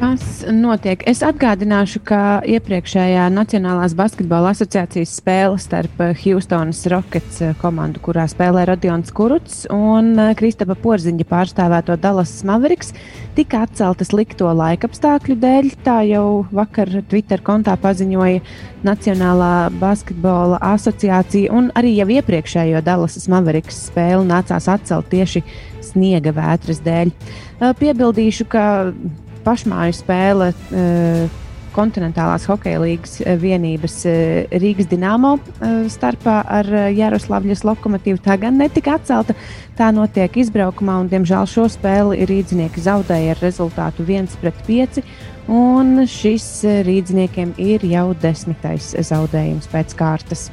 Kas notiek? Es atgādināšu, ka iepriekšējā Nacionālās basketbola asociācijas spēle starp eh, Houstonas Rockets eh, komandu, kurā spēlē Rodions Kuruts un eh, Kristapa Porziņa pārstāvēto Dallas Mavericks, tika atceltas likto laikapstākļu dēļ. Tā jau vakar Twitter kontā paziņoja Nacionālā basketbola asociācija, un arī jau iepriekšējo Dallas Mavericks spēli nācās atcelt tieši sniega vētras dēļ. Piebildīšu, ka pašmāju spēle eh, kontinentālās hokeja līnijas vienības eh, Rīgas Dienāmo eh, starpā ar eh, Jaroslavļas lokomotīvu. Tā gan netika atcelta. Tā notiek izbraukumā, un diemžēl šo spēli rīznieki zaudēja ar rezultātu 1-5. Un šis eh, rīzniekiem ir jau desmitais zaudējums pēc kārtas.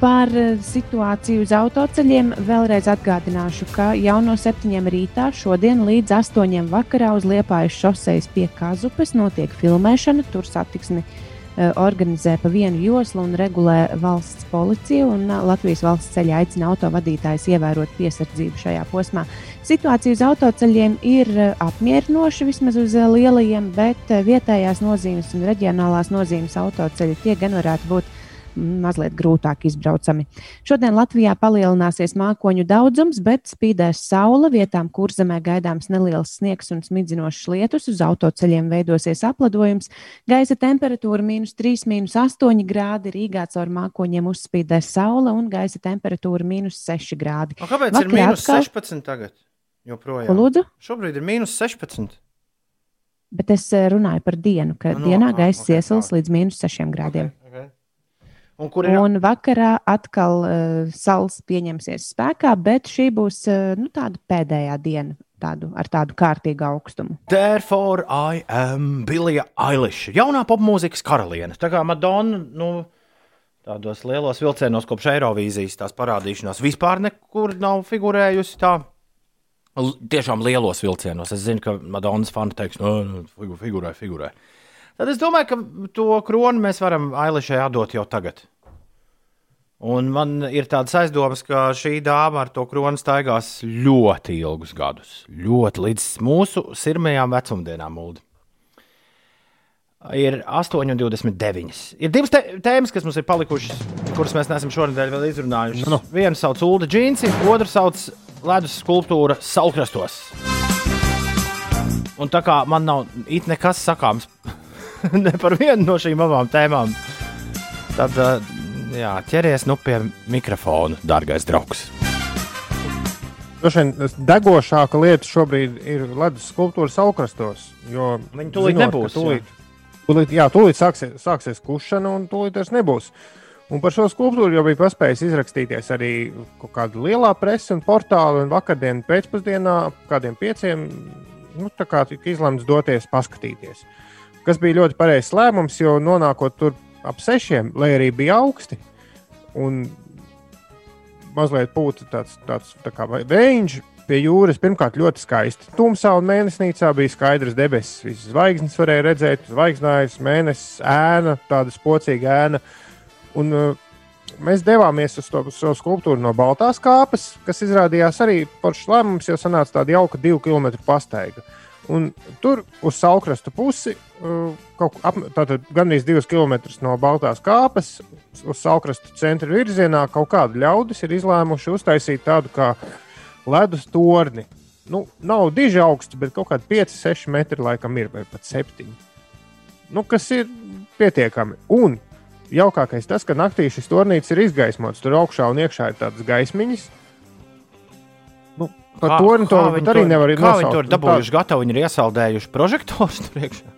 Par eh, situāciju uz autoceļiem vēlreiz atgādināšu, ka jau no 7 rītā šodien līdz 8 vakarā uz Liepājas šoseis pie Kazupes notiek filmēšana. Tur satiksmi eh, organizē pa vienu joslu un regulē valsts policija. Eh, Latvijas valsts ceļa aicina autovadītājus ievērot piesardzību šajā posmā. Situācija uz autoceļiem ir apmierinoša vismaz uz lielajiem, bet vietējās nozīmes un reģionālās nozīmes autoceļi tie gan varētu būt mazliet grūtāk izbraucami. Šodien Latvijā palielināsies mākoņu daudzums, bet spīdēs saule. Vietām, kur zemē gaidāms neliels sniegs un smidzinošs lietus, uz autoceļiem veidosies apledojums. Gaisa temperatūra - minus 3, minus 8 grādi. Rīgā caur mākoņiem uzspīdēs saule un gaisa temperatūra - minus 6 grādi. O, kāpēc ir Vakarā mīnus atkal- 16 tagad? Joprojām. Lūdzu? Šobrīd ir mīnus 16. Bet es eh, runāju par dienu, ka Nu, no, dienā ah, gaisa ok, okay, iesils līdz minus 6 grādiem. Okay. Un ir? Un vakarā atkal uh, sals pieņemsies spēkā, bet šī būs uh, nu, tāda pēdējā diena tādu, ar tādu kārtīgu augstumu. Therefore, I am Bilija Eiliša, jaunā popmūzikas karaliene. Tā kā Madonna, nu, tādos lielos vilcienos kopš Eirovīzijas tās parādīšanās vispār nekur nav figurējusi tā. Tiešām lielos vilcienos. Es zinu, ka Madonnas fani teiks, no, nu, figu- figurē, figurē. Tad es domāju, ka to kroni mēs varam Ailišai atdot jau tagad. Un man ir tāds aizdoms, ka šī dāma ar to kroni staigās ļoti ilgus gadus. Ļoti līdz mūsu sirmajām vecumdienām, Muldi. Ir 8,29. Ir divas tē- tēmas, kas mums ir palikušas, kuras mēs neesam šonadēļ vēl izrunājuši. No. Vienu sauc Ulu Džinsi, otru sauc Ledus skulptūra Salkrastos. Un tā kā man nav it nekas sakāms ne par vienu no šīm abām tēmām, tad uh, jā, ķeries nu pie mikrofona, dārgais draugs. Droši vien degošāka lieta šobrīd ir ledus skulptūra saukrastos. jo Viņi tūlīt zinot, nebūs, Tūlīt, tūlīt, jā, tūlīt sāksies, sāksies kušana, un tūlīt vairs nebūs. Un par šo skulptūru jau bija paspējis izrakstīties arī kaut kāda lielā presa un portāla. Un vakardien pēcpusdienā, kādiem pieciem, nu, tā kā tika izlemts doties paskatīties. Kas bija ļoti pareizs lēmums, jo nonākot tur ap sešiem, lai arī bija augsti. Un mazliet pūta tāds, tāds tā kā vējš pie jūras. Pirmkārt, ļoti skaisti. Tumsā un mēnesnīcā bija skaidrs debesis. Visas zvaigznes varēja redzēt, zvaigznājas, mēnesis, ēna, tāda spocīga ēna. Un, uh, mēs devāmies uz to šo skulptūru no Baltās kāpes, kas izrādījās arī foršs lēmums, jo sanāca tāda jauka divu km pastaiga. Un tur uz saukrasta pusi, uh, kaut tātad gandrīz divus km no Baltās kāpes, uz saukrasta centra virzienā, kaut kādi ļaudis ir izlēmuši uztaisīt tādu kā ledus torni. Nu, nav diži augsts, bet kaut kādi 5, 6 metri laikam ir, vai pat 7. Nu, kas ir pietiekami. Un jaukākais tas, ka naktī šis tornīts ir izgaismots. Tur augšā un iekšā ir tādas gaismiņas. Nu, par torni to viņi arī nevar Kā viņi nosaukt. tur Nu, tā- dabūjuši gatavu? Viņi ir iesaldējuši prožektorus tur iekšā.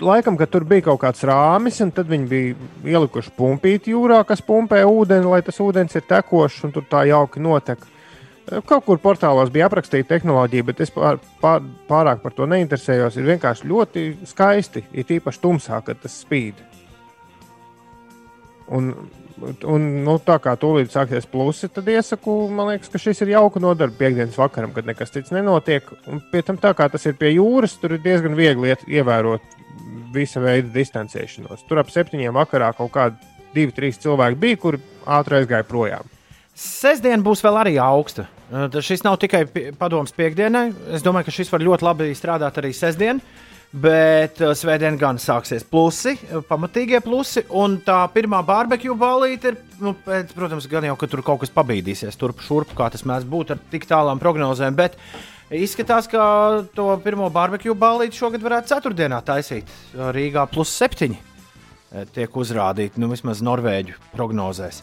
Laikam, ka tur bija kaut kāds rāmis, un tad viņi bija ielikuši pumpīti jūrā, kas pumpē ūdeni, lai tas ūdens ir tekošs un tur tā jauki notek. Kaut kur portālos bija aprakstīta tehnoloģija, bet es pār, pār, pārāk par to neinteresējos. Ir vienkārši ļoti skaisti, ir īpaši tumsā, kad tas spīd. Un, un nu, tā kā tūlīt sāksies plusi, tad iesaku, man liekas, ka šis ir jauka nodarbe piekdienas vakaram, kad nekas cits nenotiek. Un pie tam, tā kā tas ir pie jūras, tur ir diezgan viegli iet, ievērot visa veida distancēšanos. Tur ap septiņiem vakarā kaut kādi divi, trīs cilvēki bija, kuri ātri aizgāja projām. Sestdiena būs vēl arī augsta. Šis nav tikai padoms piekdienai. Es domāju, ka šis var ļoti labi strādāt arī sestdien. Bet uh, svētdien gan sāksies plusi, uh, pamatīgie plusi. Un tā pirmā barbekju balīte ir, nu, pēc, protams, gan jau, ka tur kaut kas pabīdīsies turp šurp, kā tas mēdz būt ar tik tālām prognozēm. Bet izskatās, ka to pirmo barbekju balīti šogad varētu ceturtdienā taisīt. Rīgā plus septiņi uh, tiek uzrādīti, nu, vismaz Norvēģu prognozēs.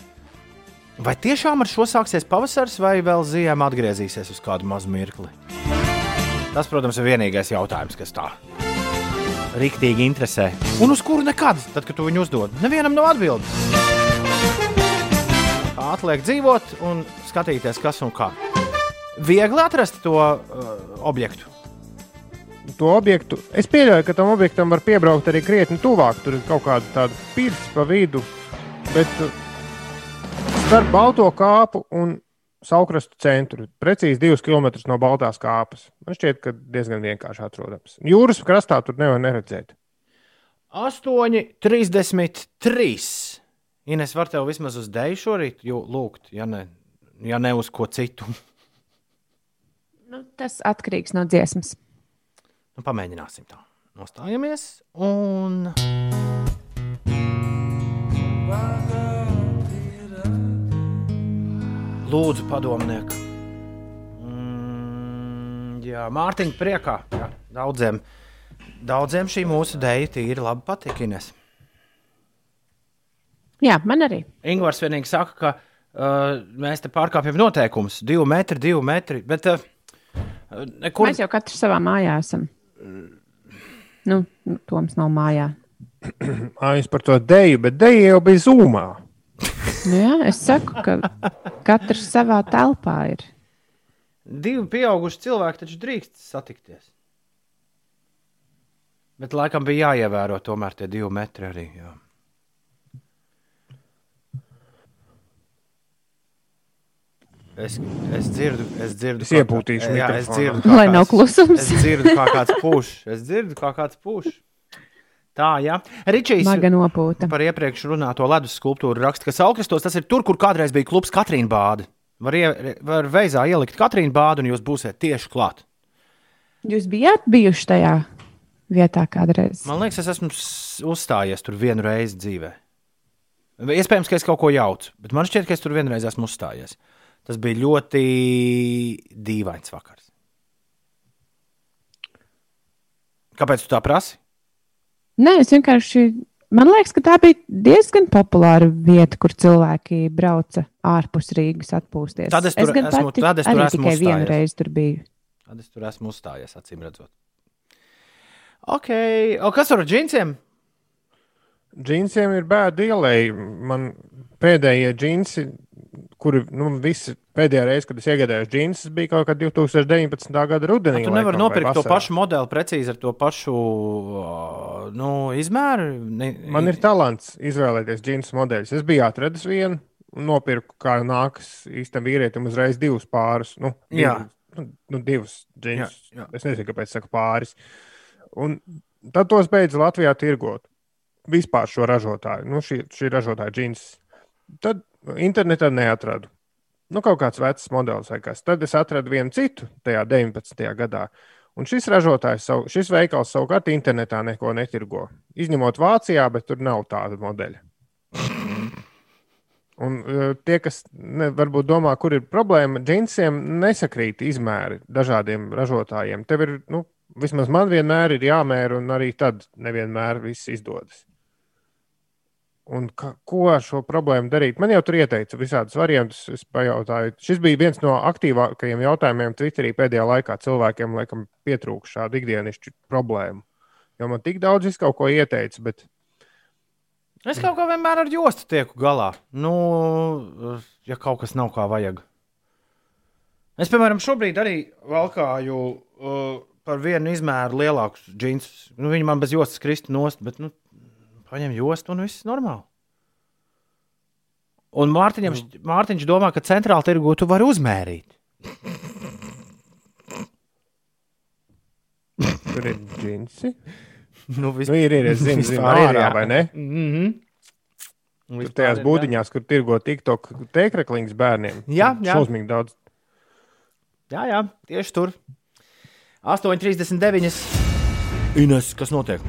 Vai tiešām ar šo sāksies pavasaris, vai vēl ziema atgriezīsies uz kādu mazu mirkli? Tas, protams, ir vienīgais jautājums, kas tā rīktīgi interesē. Un uz kuru nekad, tad, kad tu viņu uzdod, nevienam nav atbildes. Atliek dzīvot un skatīties, kas un kā. Viegli atrast to uh, objektu. To objektu es pieļauju, ka tam objektam var piebraukt arī krietni tuvāk. Tur ir kaut kāda tāda pirts pa vidu. Bet uh, starp Balto kāpu un Saukrastu centru, precīzi divus kilometrus no Baltās kāpas. Man šķiet, ka diezgan vienkārši atrodams. Jūras krastā tur nevar neredzēt. 8,33. Ines, var tev vismaz uz dēļu šorīt jū- lūgt, ja ne, ja ne uz ko citu. Nu, tas atkarīgs no dziesmas. Nu, pamēģināsim tā. Nostājamies un. Lūdzu, padomnieku. Mm, jā, Mārtiņa priekā. Jā, daudziem, daudziem šī mūsu dēļa tīri labi patīk. Ines. Jā, man arī. Ingūns vienīgi saka, ka uh, mēs te pārkāpjam noteikumus. Divi metri, divi metri. Bet, uh, nekur... Mēs jau katrs savā mājā esam. Nu, Toms nav mājā. Ā, Es par to deju, bet deja jau bija zūmā. Nu, jā, es saku, ka katrs savā telpā ir. Divi pieauguši cilvēki taču drīkst satikties. Bet laikam bija jāievēro tomēr tie divi metri arī. Jā. Es, es dzirdu, es dzirdu, Es iepūtīšu jā, es mikrofonu. dzirdu, kā Lai nav kāds- klusums. Es dzirdu, kā kāds puš. Es dzirdu, kā kāds puš. Tā, jā. Ričijs par iepriekš runāto ledus skulptūru raksta, ka Saukrastos tas ir tur, kur kādreiz bija klubs Katrīna Bāda. Var, ie, var veizā ielikt Katrīna Bādu, un jūs būsiet tieši klāt. Jūs bijāt bijuši tajā vietā kādreiz? Man liekas, es esmu uzstājies tur vienu reizi dzīvē. Iespējams, ka es kaut ko jaucu, bet man šķiet, ka es tur vienreiz esmu uzstājies. Tas bija ļoti dīvains vakars. Kāpēc tu tā prasi? Nē, es vienkārši. Man liekas, ka tā bija diezgan populāra vieta, kur cilvēki brauca ārpus Rīgas atpūsties. Tad es tur gan esmu- pati tad es tur esmu tikai vienu uzstājies. reizi tur biju. Tad es tur esmu uzstājies, acīm redzot. Ok, o kas ar džinsiem? Džinsiem ir bēda ielai. Man pēdējie džinsi, kuri nu, visi pēdējā reize, kad es iegādājos džinsus, bija kaut kad 2019. gada rudenī. Tu nevari laikam, vai nopirkt to vasarā. pašu modeli precīzi ar to pašu uh, nu, izmēru. Ne, Man ir talants izvēlēties džinsu modeļus. Es biju atradis vienu un nopirku, kā nākas īstam vīrietim, uzreiz divus pārus. Nu, divus, nu, nu, divus džinsus. Es nezinu, kāpēc saku pāris. Un tad tos beidz Latvijā tirgot. Vispār šo ražotāju, nu, šī, šī ražotāja džins. Tad internetā neatradu. Nu, kaut kāds vecs modelis vai kas. Tad es atradu vienu citu tajā 19. gadā. Un šis ražotājs, savu, šis veikals savukārt internetā neko netirgo. Izņemot Vācijā, bet tur nav tāda modeļa. Un uh, tie, kas ne, varbūt domā, kur ir problēma, džinsiem nesakrīt izmēri dažādiem ražotājiem. Tev ir, nu, vismaz man vienmēr ir jāmēra, un arī tad nevienmēr viss izdodas. Un ka, ko ar šo problēmu darīt? Man jau tur ieteica visādus variantus. Es pajautāju. Šis bija viens no aktīvākajiem jautājumiem Twitterī pēdējā laikā. Cilvēkiem laikam pietrūka šādu ikdienišķu problēmu. Jo man tik daudz visu kaut ko ieteica, bet Es kaut kā vienmēr ar jostu tieku galā. Nu, ja kaut kas nav kā vajag. Es, piemēram, šobrīd arī valkāju uh, par vienu izmēru lielākus džinsus. Nu, viņi man bez jostas kristu nost, bet nu, paņem jostu un viss normāli. Un Mārtiņam, šķ- Mārtiņš domā, ka centrāla tirgu tu vari uzmērīt. tur ir džinsi. Nu, vis... Nu, ir, ir, es zinu, zinu Vispār ir, ārā, jā. vai ne? Mm -hmm. Tur tajās būdiņās, kur tirgo TikTok tēkrakliņas bērniem. Jā, jā. Šausmīgi daudz. Jā, jā, tieši tur. 8,39. Ines, kas notiek?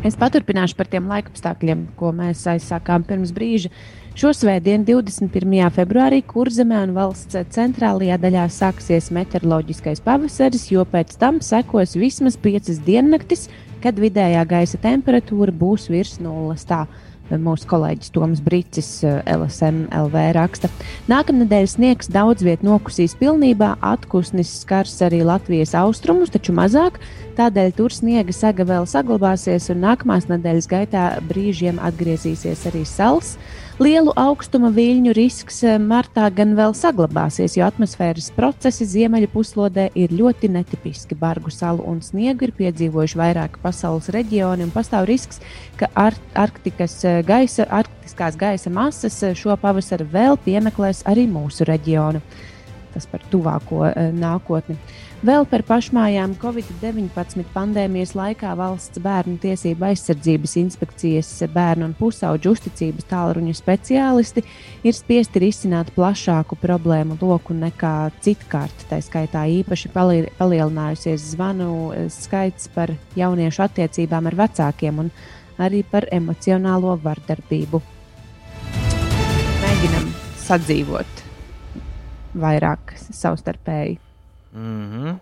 Es paturpināšu par tiem laikapstākļiem, ko mēs aizsākām pirms brīža. Šo svētdienu, 21. februārī, Kurzemē un valsts centrālajā daļā sāksies meteoroloģiskais pavasaris, jo pēc tam sekos vismaz piecas diennaktis, kad vidējā gaisa temperatūra būs virs nulles. Tā mūsu kolēģis Toms Brīsis, LSM LV raksta. Nākamnedēļ sniegs daudz vietā nokusīs pilnībā, atkusnis skars arī Latvijas austrumus, taču mazāk. Tādēļ tur sniega saga vēl saglabāsies, un nākamās nedēļas gaitā brīžiem atgriezīsies arī sals. Lielu augstuma viļņu risks eh, martā gan vēl saglabāsies, jo atmosfēras procesi ziemeļu puslodē ir ļoti netipiski. Bargu salu un sniegu ir piedzīvojuši vairāki pasaules reģioni, un pastāv risks, ka ar Arktikas eh, gaisa, arktiskās gaisa masas eh, šo pavasaru vēl piemeklēs arī mūsu reģionu. Tas par tuvāko nākotni. Vēl par pašmājām Covid-19 pandēmijas laikā valsts bērnu tiesību aizsardzības inspekcijas bērnu un pusauģu uzticības tālruņa speciālisti ir spiesti risināt plašāku problēmu loku nekā citkārt. Tā skaitā īpaši palie- palielinājusies zvanu eh, skaits par jauniešu attiecībām ar vecākiem un arī par emocionālo vardarbību. Mēģinam sadzīvot vairāk savstarpēji. Mm -hmm.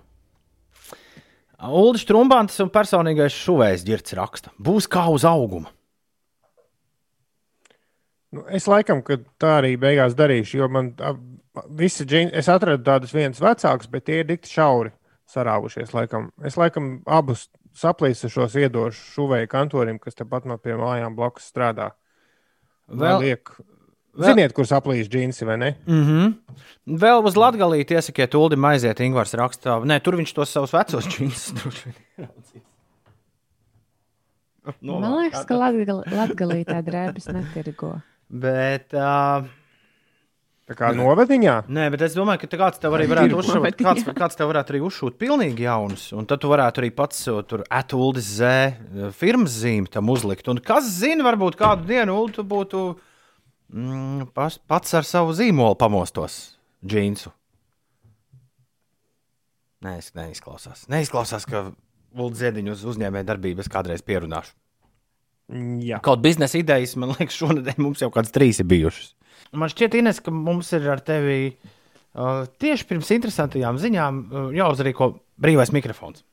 Ulrichs Trumpants un personīgais šuvējs ģirts raksta. Būs kā uz auguma. Nu, es laikam, ka tā arī beigās darīšu, jo man visi džini, es atradu tādus viens vecākus, bet tie ir tik šauri sarāvušies. Laikam. Es laikam abus saplīsušos iedošu šuvēju kantorim, kas tepat no pie mājām blakus strādā. Vēl, liek, vēl- Ziniet, kur saplīst džinsi vai ne? Mm -hmm. Vēl uz Latvijas iesakiet, Uldim aiziet, Ingūns rakstā. Nē, tur viņš tos savus vecos džinsus ieraudzīs. Nu, Man liekas, ka Latvijā tā drēbes netirgo. Bet. Uh, Tā kā novadiņā? Nē, bet es domāju, ka kāds tev arī varētu uzšūt. Kāds, kāds tev varētu arī uzšūt pilnīgi jaunus. Un tad tu varētu arī pats tur atūldis zē firmas zīmi tam uzlikt. Un kas zina, varbūt kādu dienu Ulu tu būtu mm, pas, pats ar savu zīmolu pamostos džinsu. Nē, es neizklausās. Neizklausās, ka Ulu ziediņu uz uzņēmē darbības kādreiz pierunāšu. Jā. Kaut biznesa idejas, man liekas, šonadēļ mums jau kādas trīs ir bijušas. Man šķiet, Ines, ka mums ir ar tevi uh, tieši pirms interesantajām ziņām uh, jāuzrīko brīvais mikrofons.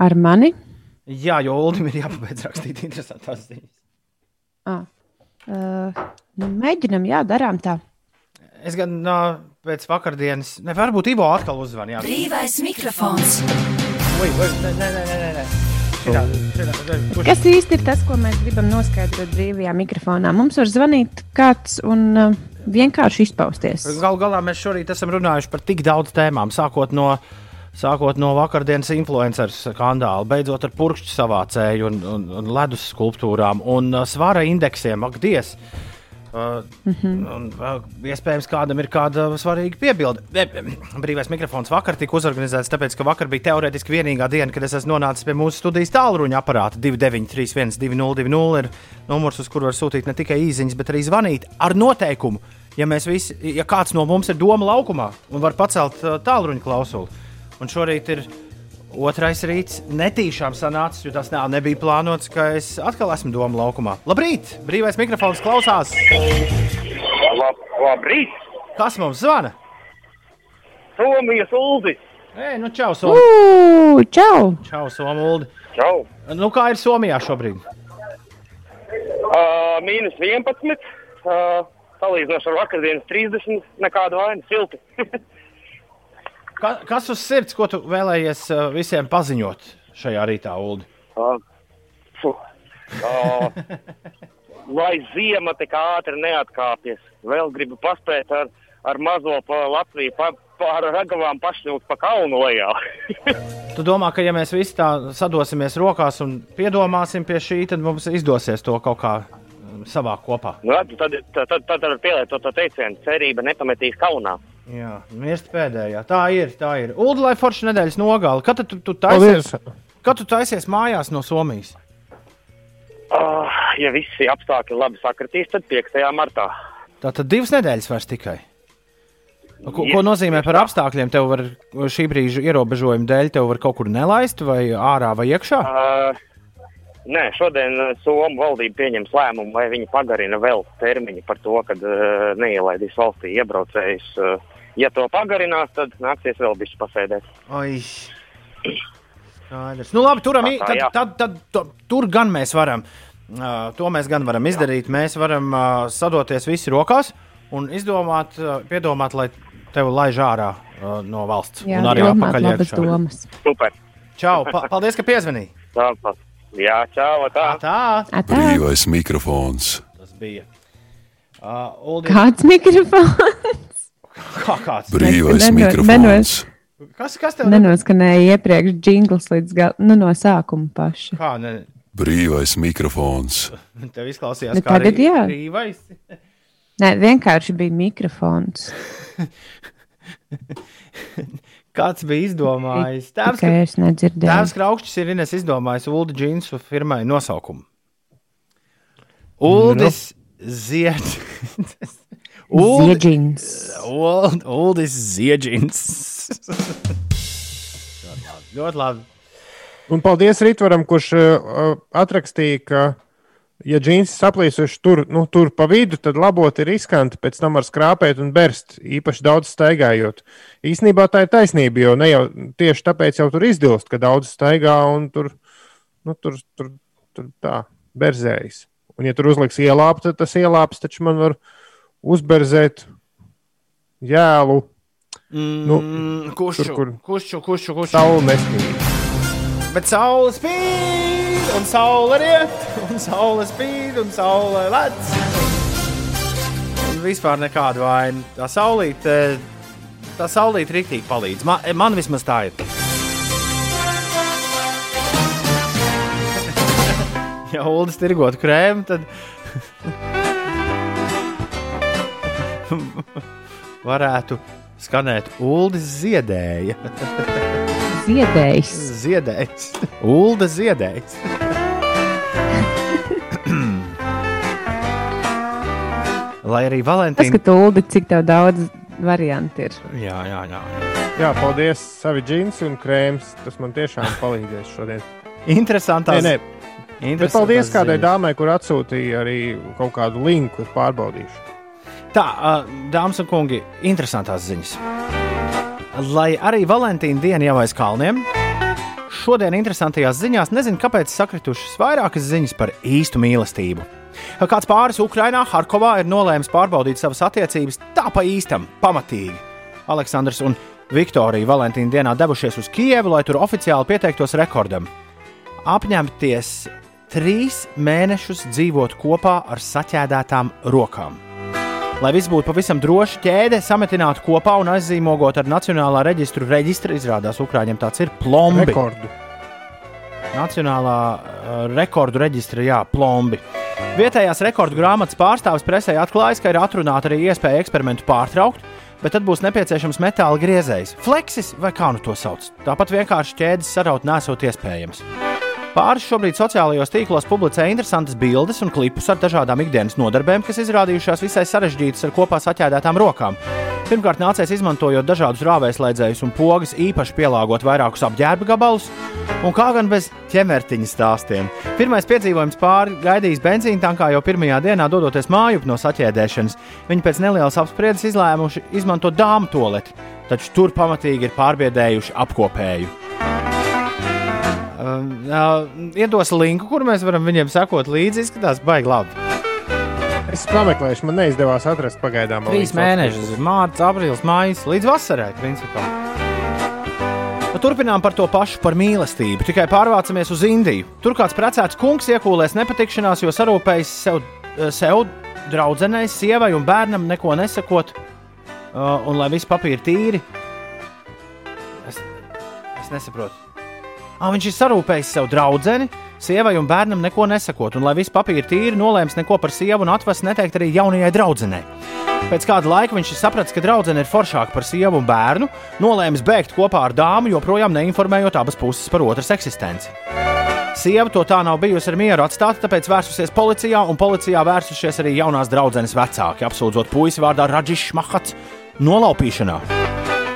Ar mani? Jā, jo Ulim ir jāpabeidz rakstīt interesantās ziņas. Ah. Uh, nu, mēģinam, jā, darām tā. Es gan uh, pēc vakardienas, ne, varbūt Ivo atkal uzzvanīja. Brīvais mikrofons. Ui, ui, nē, nē, nē, nē, nē. Šitā, šitā, šitā, Kas īsti ir tas, ko mēs gribam noskaidrot brīvajā mikrofonā? Mums var zvanīt kāds un uh, vienkārši izpausties. Galu galā mēs šorīt esam runājuši par tik daudz tēmām, sākot no, sākot no vakardienas influenceru skandāla, beidzot ar purkšķu savācēju un, un, un ledus skulptūrām un uh, svara indeksiem. Ak, Dievs! Uh, mm -hmm. un, uh, iespējams, kādam ir kāda svarīga piebilde. Brīvais mikrofons vakar tika uzorganizēts, tāpēc, ka vakar bija teorētiski vienīgā diena, kad es esmu nonācis pie mūsu studijas tālruņa aparāta. 2931, 202, ir numurs, uz kuru var sūtīt ne tikai īsiņas, bet arī zvanīt ar noteikumu, ja, mēs visi, ja kāds no mums ir doma laukumā un var pacelt uh, tālruņa klausuli. Un šorīt ir otrais rīts, netīšām sanācis, jo tas nā, nebija plānots, ka es atkal esmu doma laukumā. Labrīt! Brīvais mikrofons klausās! Lab, labrīt! Kas mums zvana? Somijas Uldis! Ei, nu čau, Somija! Čau! Čau, Somija! Čau! Nu, kā ir Somijā šobrīd? Uh, mīnus 11. Uh, salīdzinoši ar vakardienas 30. Nekāda vaina, silti. Ka, kas uz sirds, ko tu vēlējies uh, visiem paziņot šajā rītā, Ulu? Uh, uh, lai ziema tik ātri neatkāpjas. Vēl gribu paspēt ar, ar mazo pa Latviju, pa, pār ragavām pašņūt pa kalnu lejā. Tu domā, ka ja mēs visi tā sadosimies rokās un piedomāsim pie šī, tad mums izdosies to kaut kā savākt kopā. nu, tad, tad, tad, tad, var pielietot to teicienu, cerība nepametīs kaunā. Jā, mirst pēdējā. Tā ir, tā ir. Ulu, lai forši nedēļas nogāla. Kad tad tu, tu taisies? Kad tu taisies mājās no Somijas? Uh, ja visi apstākļi labi sakritīs, tad 5. martā. Tā tad divas nedēļas vairs tikai. Ko, ko nozīmē par apstākļiem? Tev var šī brīža ierobežojuma dēļ, tev var kaut kur nelaist, vai ārā, vai iekšā? Uh, nē, šodien uh, Somu valdība pieņems lēmumu, vai viņi pagarina vēl termiņu par to, ka uh, neielaidīs valstī iebraucējus. Uh, ja to pagarinās, tad nāksies vēl bišķi pasēdēt. Ai. Skaidrs. Nu, labi, turam, Tā, tā, tad, jā. tad, tad, tad, tur gan mēs varam. Uh, to mēs gan varam izdarīt. Mēs varam uh, sadoties visi rokās un izdomāt, uh, piedomāt, lai tevi laiž ārā uh, no valsts. Jā, un arī domas. Super. Čau, pa paldies, ka piezvanīji. Tā, tā. Jā, čau, tā. Tā. Brīvais mikrofons. Tas bija. Uh, Uldi, Kāds mikrofons? kā kāds? Brīvais Neno- mikrofons. Kas, kas tev Nenoskanēja iepriekš jingls līdz galam, nu, no sākuma paša. Kā, ne, Brīvais mikrofons. tev izklausījās Bet kā tagad rī- jā. rīvais? Nē, vienkārši bija mikrofons. Kāds bija izdomājis? Tēvs, Tikai es nedzirdēju. Tēvs Kraukšķis ir Ines izdomājis Ulu džinsu firmai nosaukumu. Uldis Zied. Ziedžins. Uld- Uldis Ziedžins. Ļoti labi, Ļoti labi. Un paldies Rītvaram, kurš uh, atrakstīja, ka, ja džins saplīsuši tur, nu, tur pa vidu, tad labot ir riskanti, pēc tam var skrāpēt un berst, īpaši daudz staigājot. Īsnībā tā ir taisnība, jo ne jau tieši tāpēc jau tur izdilst, ka daudz staigā un tur, nu, tur, tur, tur tā, berzējas. Un ja tur uzliks ielāpu, tad tas ielāps taču man var uzberzēt jēlu. Nu, Kušķu, tur, kur kušķu, kušķu, kušķu. saule nespīd. Bet saule spīd, un saule riet, un saule spīd, un saule lec. Un vispār nekādu vainu. Tā saulīte, tā saulīte rīktīgi palīdz. Man, man vismaz tā ir. ja Ulas tirgot krēmu, tad varētu skanēt Ulas ziedēja. Ziedējs. Ziedējs. Ulda ziedējs. Lai arī Tas, Valentīna. ka tu uldi, cik tev daudz variantu ir. Jā, jā, jā. Jā, paldies, savi džinsi un krēms. Tas man tiešām palīdzēs šodien. Interesantās. Nē, nē. Bet Interesantās paldies kādai ziņas. dāmai, kur atsūtīja arī kaut kādu linku, kur pārbaudīšu. Tā, dāmas un kungi, interesantās ziņas. Lai arī Valentīna diena jau aiz kalniem, šodien interesantajās ziņās nezinu, kāpēc sakritušas vairākas ziņas par īstu mīlestību. Kāds pāris Ukrainā, Harkovā ir nolēmis pārbaudīt savas attiecības tā pa īstam, pamatīgi. Aleksandrs un Viktorija Valentīna dienā devušies uz Kijevu, lai tur oficiāli pieteiktos rekordam. Apņemties trīs mēnešus dzīvot kopā ar saķēdētām rokām. Lai viss būtu pavisam droši, ķēde sametināta kopā un aizzīmogot ar Nacionālā reģistru reģistru, izrādās Ukrāņiem tāds ir plombi. Rekordu. Nacionālā uh, rekordu reģistra, jā, plombi. Vietējās rekordu grāmatas pārstāvis presē atklājis, ka ir atrunāta arī iespēja eksperimentu pārtraukt, bet tad būs nepieciešams metāla griezējs, fleksis vai kā nu to sauc. Tāpat vienkārši ķēdes saraut nesot iespējams. Pāris šobrīd sociālajos tīklos publicē interesantas bildes un klipus ar dažādām ikdienas nodarbēm, kas izrādījušās visai sarežģītas ar kopā saķēdētām rokām. Pirmkārt, nācies izmantojot dažādus rāvēslēdzējus un pogas, īpaši pielāgot vairākus apģērba gabalus, un kā gan bez ķemertiņa stāstiem. Pirmais piedzīvojums pāri gaidījis benzīna tankā jau pirmajā dienā, dodoties mājup no saķēdēšanas. Viņi pēc nelielas apspriedes izlēmuši izmantot dāmu toleti, taču tur pamatīgi ir pārbiedējuši apkopēju. Uh, uh, iedos linku, kur mēs varam viņiem sekot līdzi. Izskatās, baigi labi. Es pameklēšu, man neizdevās atrast pagaidām. Trīs mēnešus, mārciņa, aprīlis, maijs, līdz vasarai. Principā. Nu, Turpinām par to pašu, par mīlestību. Tikai pārvācamies uz Indiju. Tur kāds precēts kungs iekūlēs nepatikšanās, jo sarūpējis sev, sev draudzenei, sievai un bērnam neko nesakot, uh, un lai viss papīri tīri. Es, es nesaprotu. Ah, viņš ir sarūpējis sev draudzeni, sievai un bērnam neko nesakot, un lai viss papīri tīri, nolēms neko par sievu un atvests neteikt arī jaunajai draudzenei. Pēc kāda laika viņš ir sapratis, ka draudzene ir foršāka par sievu un bērnu, nolēmis bēgt kopā ar dāmu, joprojām neinformējot abas puses par otras eksistenci. Sieva to tā nav bijusi ar mieru atstāta, tāpēc vērsusies policijā, un policijā vērsušies arī jaunās draudzenes vecāki, apsūdzot puisi vārdā Radžišs Mahats nolaupīšanā.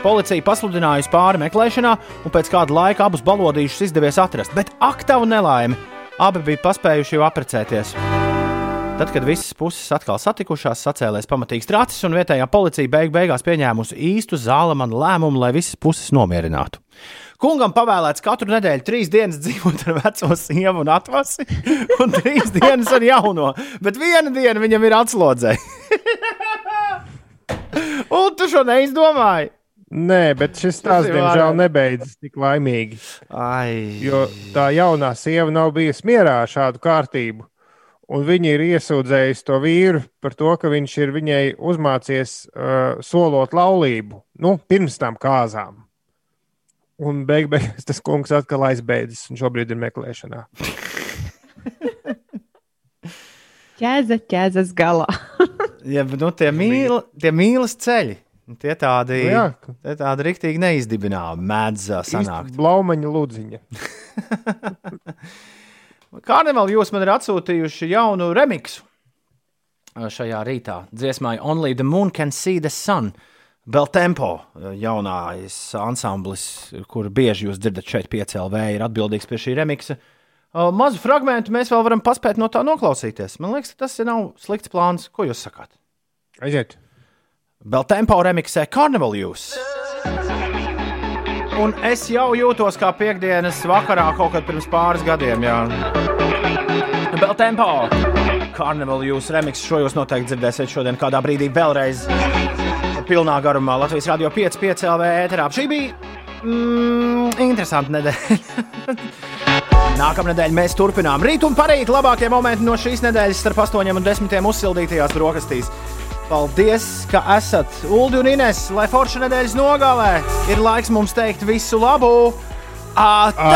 Policija pasludinājusi pāri meklēšanā, un pēc kāda laika abus balodīšus izdevies atrast, bet aktavu nelaimi abi bija paspējuši jau apprecēties. Tad, kad visas puses atkal satikušās, sacēlēs pamatīgs tracis, un vietējā policija beig beigās pieņēmusi īstu zālamanu lēmumu, lai visas puses nomierinātu. Kungam pavēlēts katru nedēļu trīs dienas dzīvot ar veco sievu un atvasi, un trīs dienas ar jauno, bet viena diena viņam ir atslodzē. un tu šo neizdomāji? Nē, bet šis stāsts, diemžēl, nebeidzas tik laimīgi. Ai. Jo tā jaunā sieva nav bijusi mierā ar šādu kārtību. Un viņa ir iesūdzējusi to vīru par to, ka viņš ir viņai uzmācies uh, solot laulību nu, pirms tam kāzām. Un beig beigās tas kungs atkal aizbēdzis un šobrīd ir meklēšanā. Ķēze, ķēzes galā. Ja, bet, nu, tie, mīl, tie mīlas ceļi, tie tādi, Nu jā. tie tādi riktīgi neizdibināmi, mēdz ā, sanākt. Blaumaņa lūdziņa. Karnevāli jūs man ir atsūtījuši jaunu remiksu ā, šajā rītā. Dziesmai Only the Moon Can See the Sun. Beltempo, ā, jaunais ansamblis, kur bieži jūs dzirdat šeit, PCLV, ir atbildīgs pie šī remiksa. Ā, Mazu fragment mēs vēl varam paspēt no tā noklausīties. Man liekas, tas ir nav slikts plāns. Ko jūs sakāt? Aiziet! Beltempo remiksē Carnival Jūs. Un es jau jūtos kā piekdienas vakarā kaut kad pirms pāris gadiem. Jā. Beltempo! Carnival Jūs remiks šo jūs noteikti dzirdēsiet šodien kādā brīdī vēlreiz. Pilnā garumā Latvijas Rādio 5, 5 LV ēterā. Šī bija mm, interesanta nedēļa. Nākamā nedēļa mēs turpinām. Rīt un parīt labākie momenti no šīs nedēļas starp 8 un 10 uzsildītajās brokastīs. Paldies, ka esat Ulu un Ines, lai forša nedēļas nogalē ir laiks mums teikt visu labu! Atā!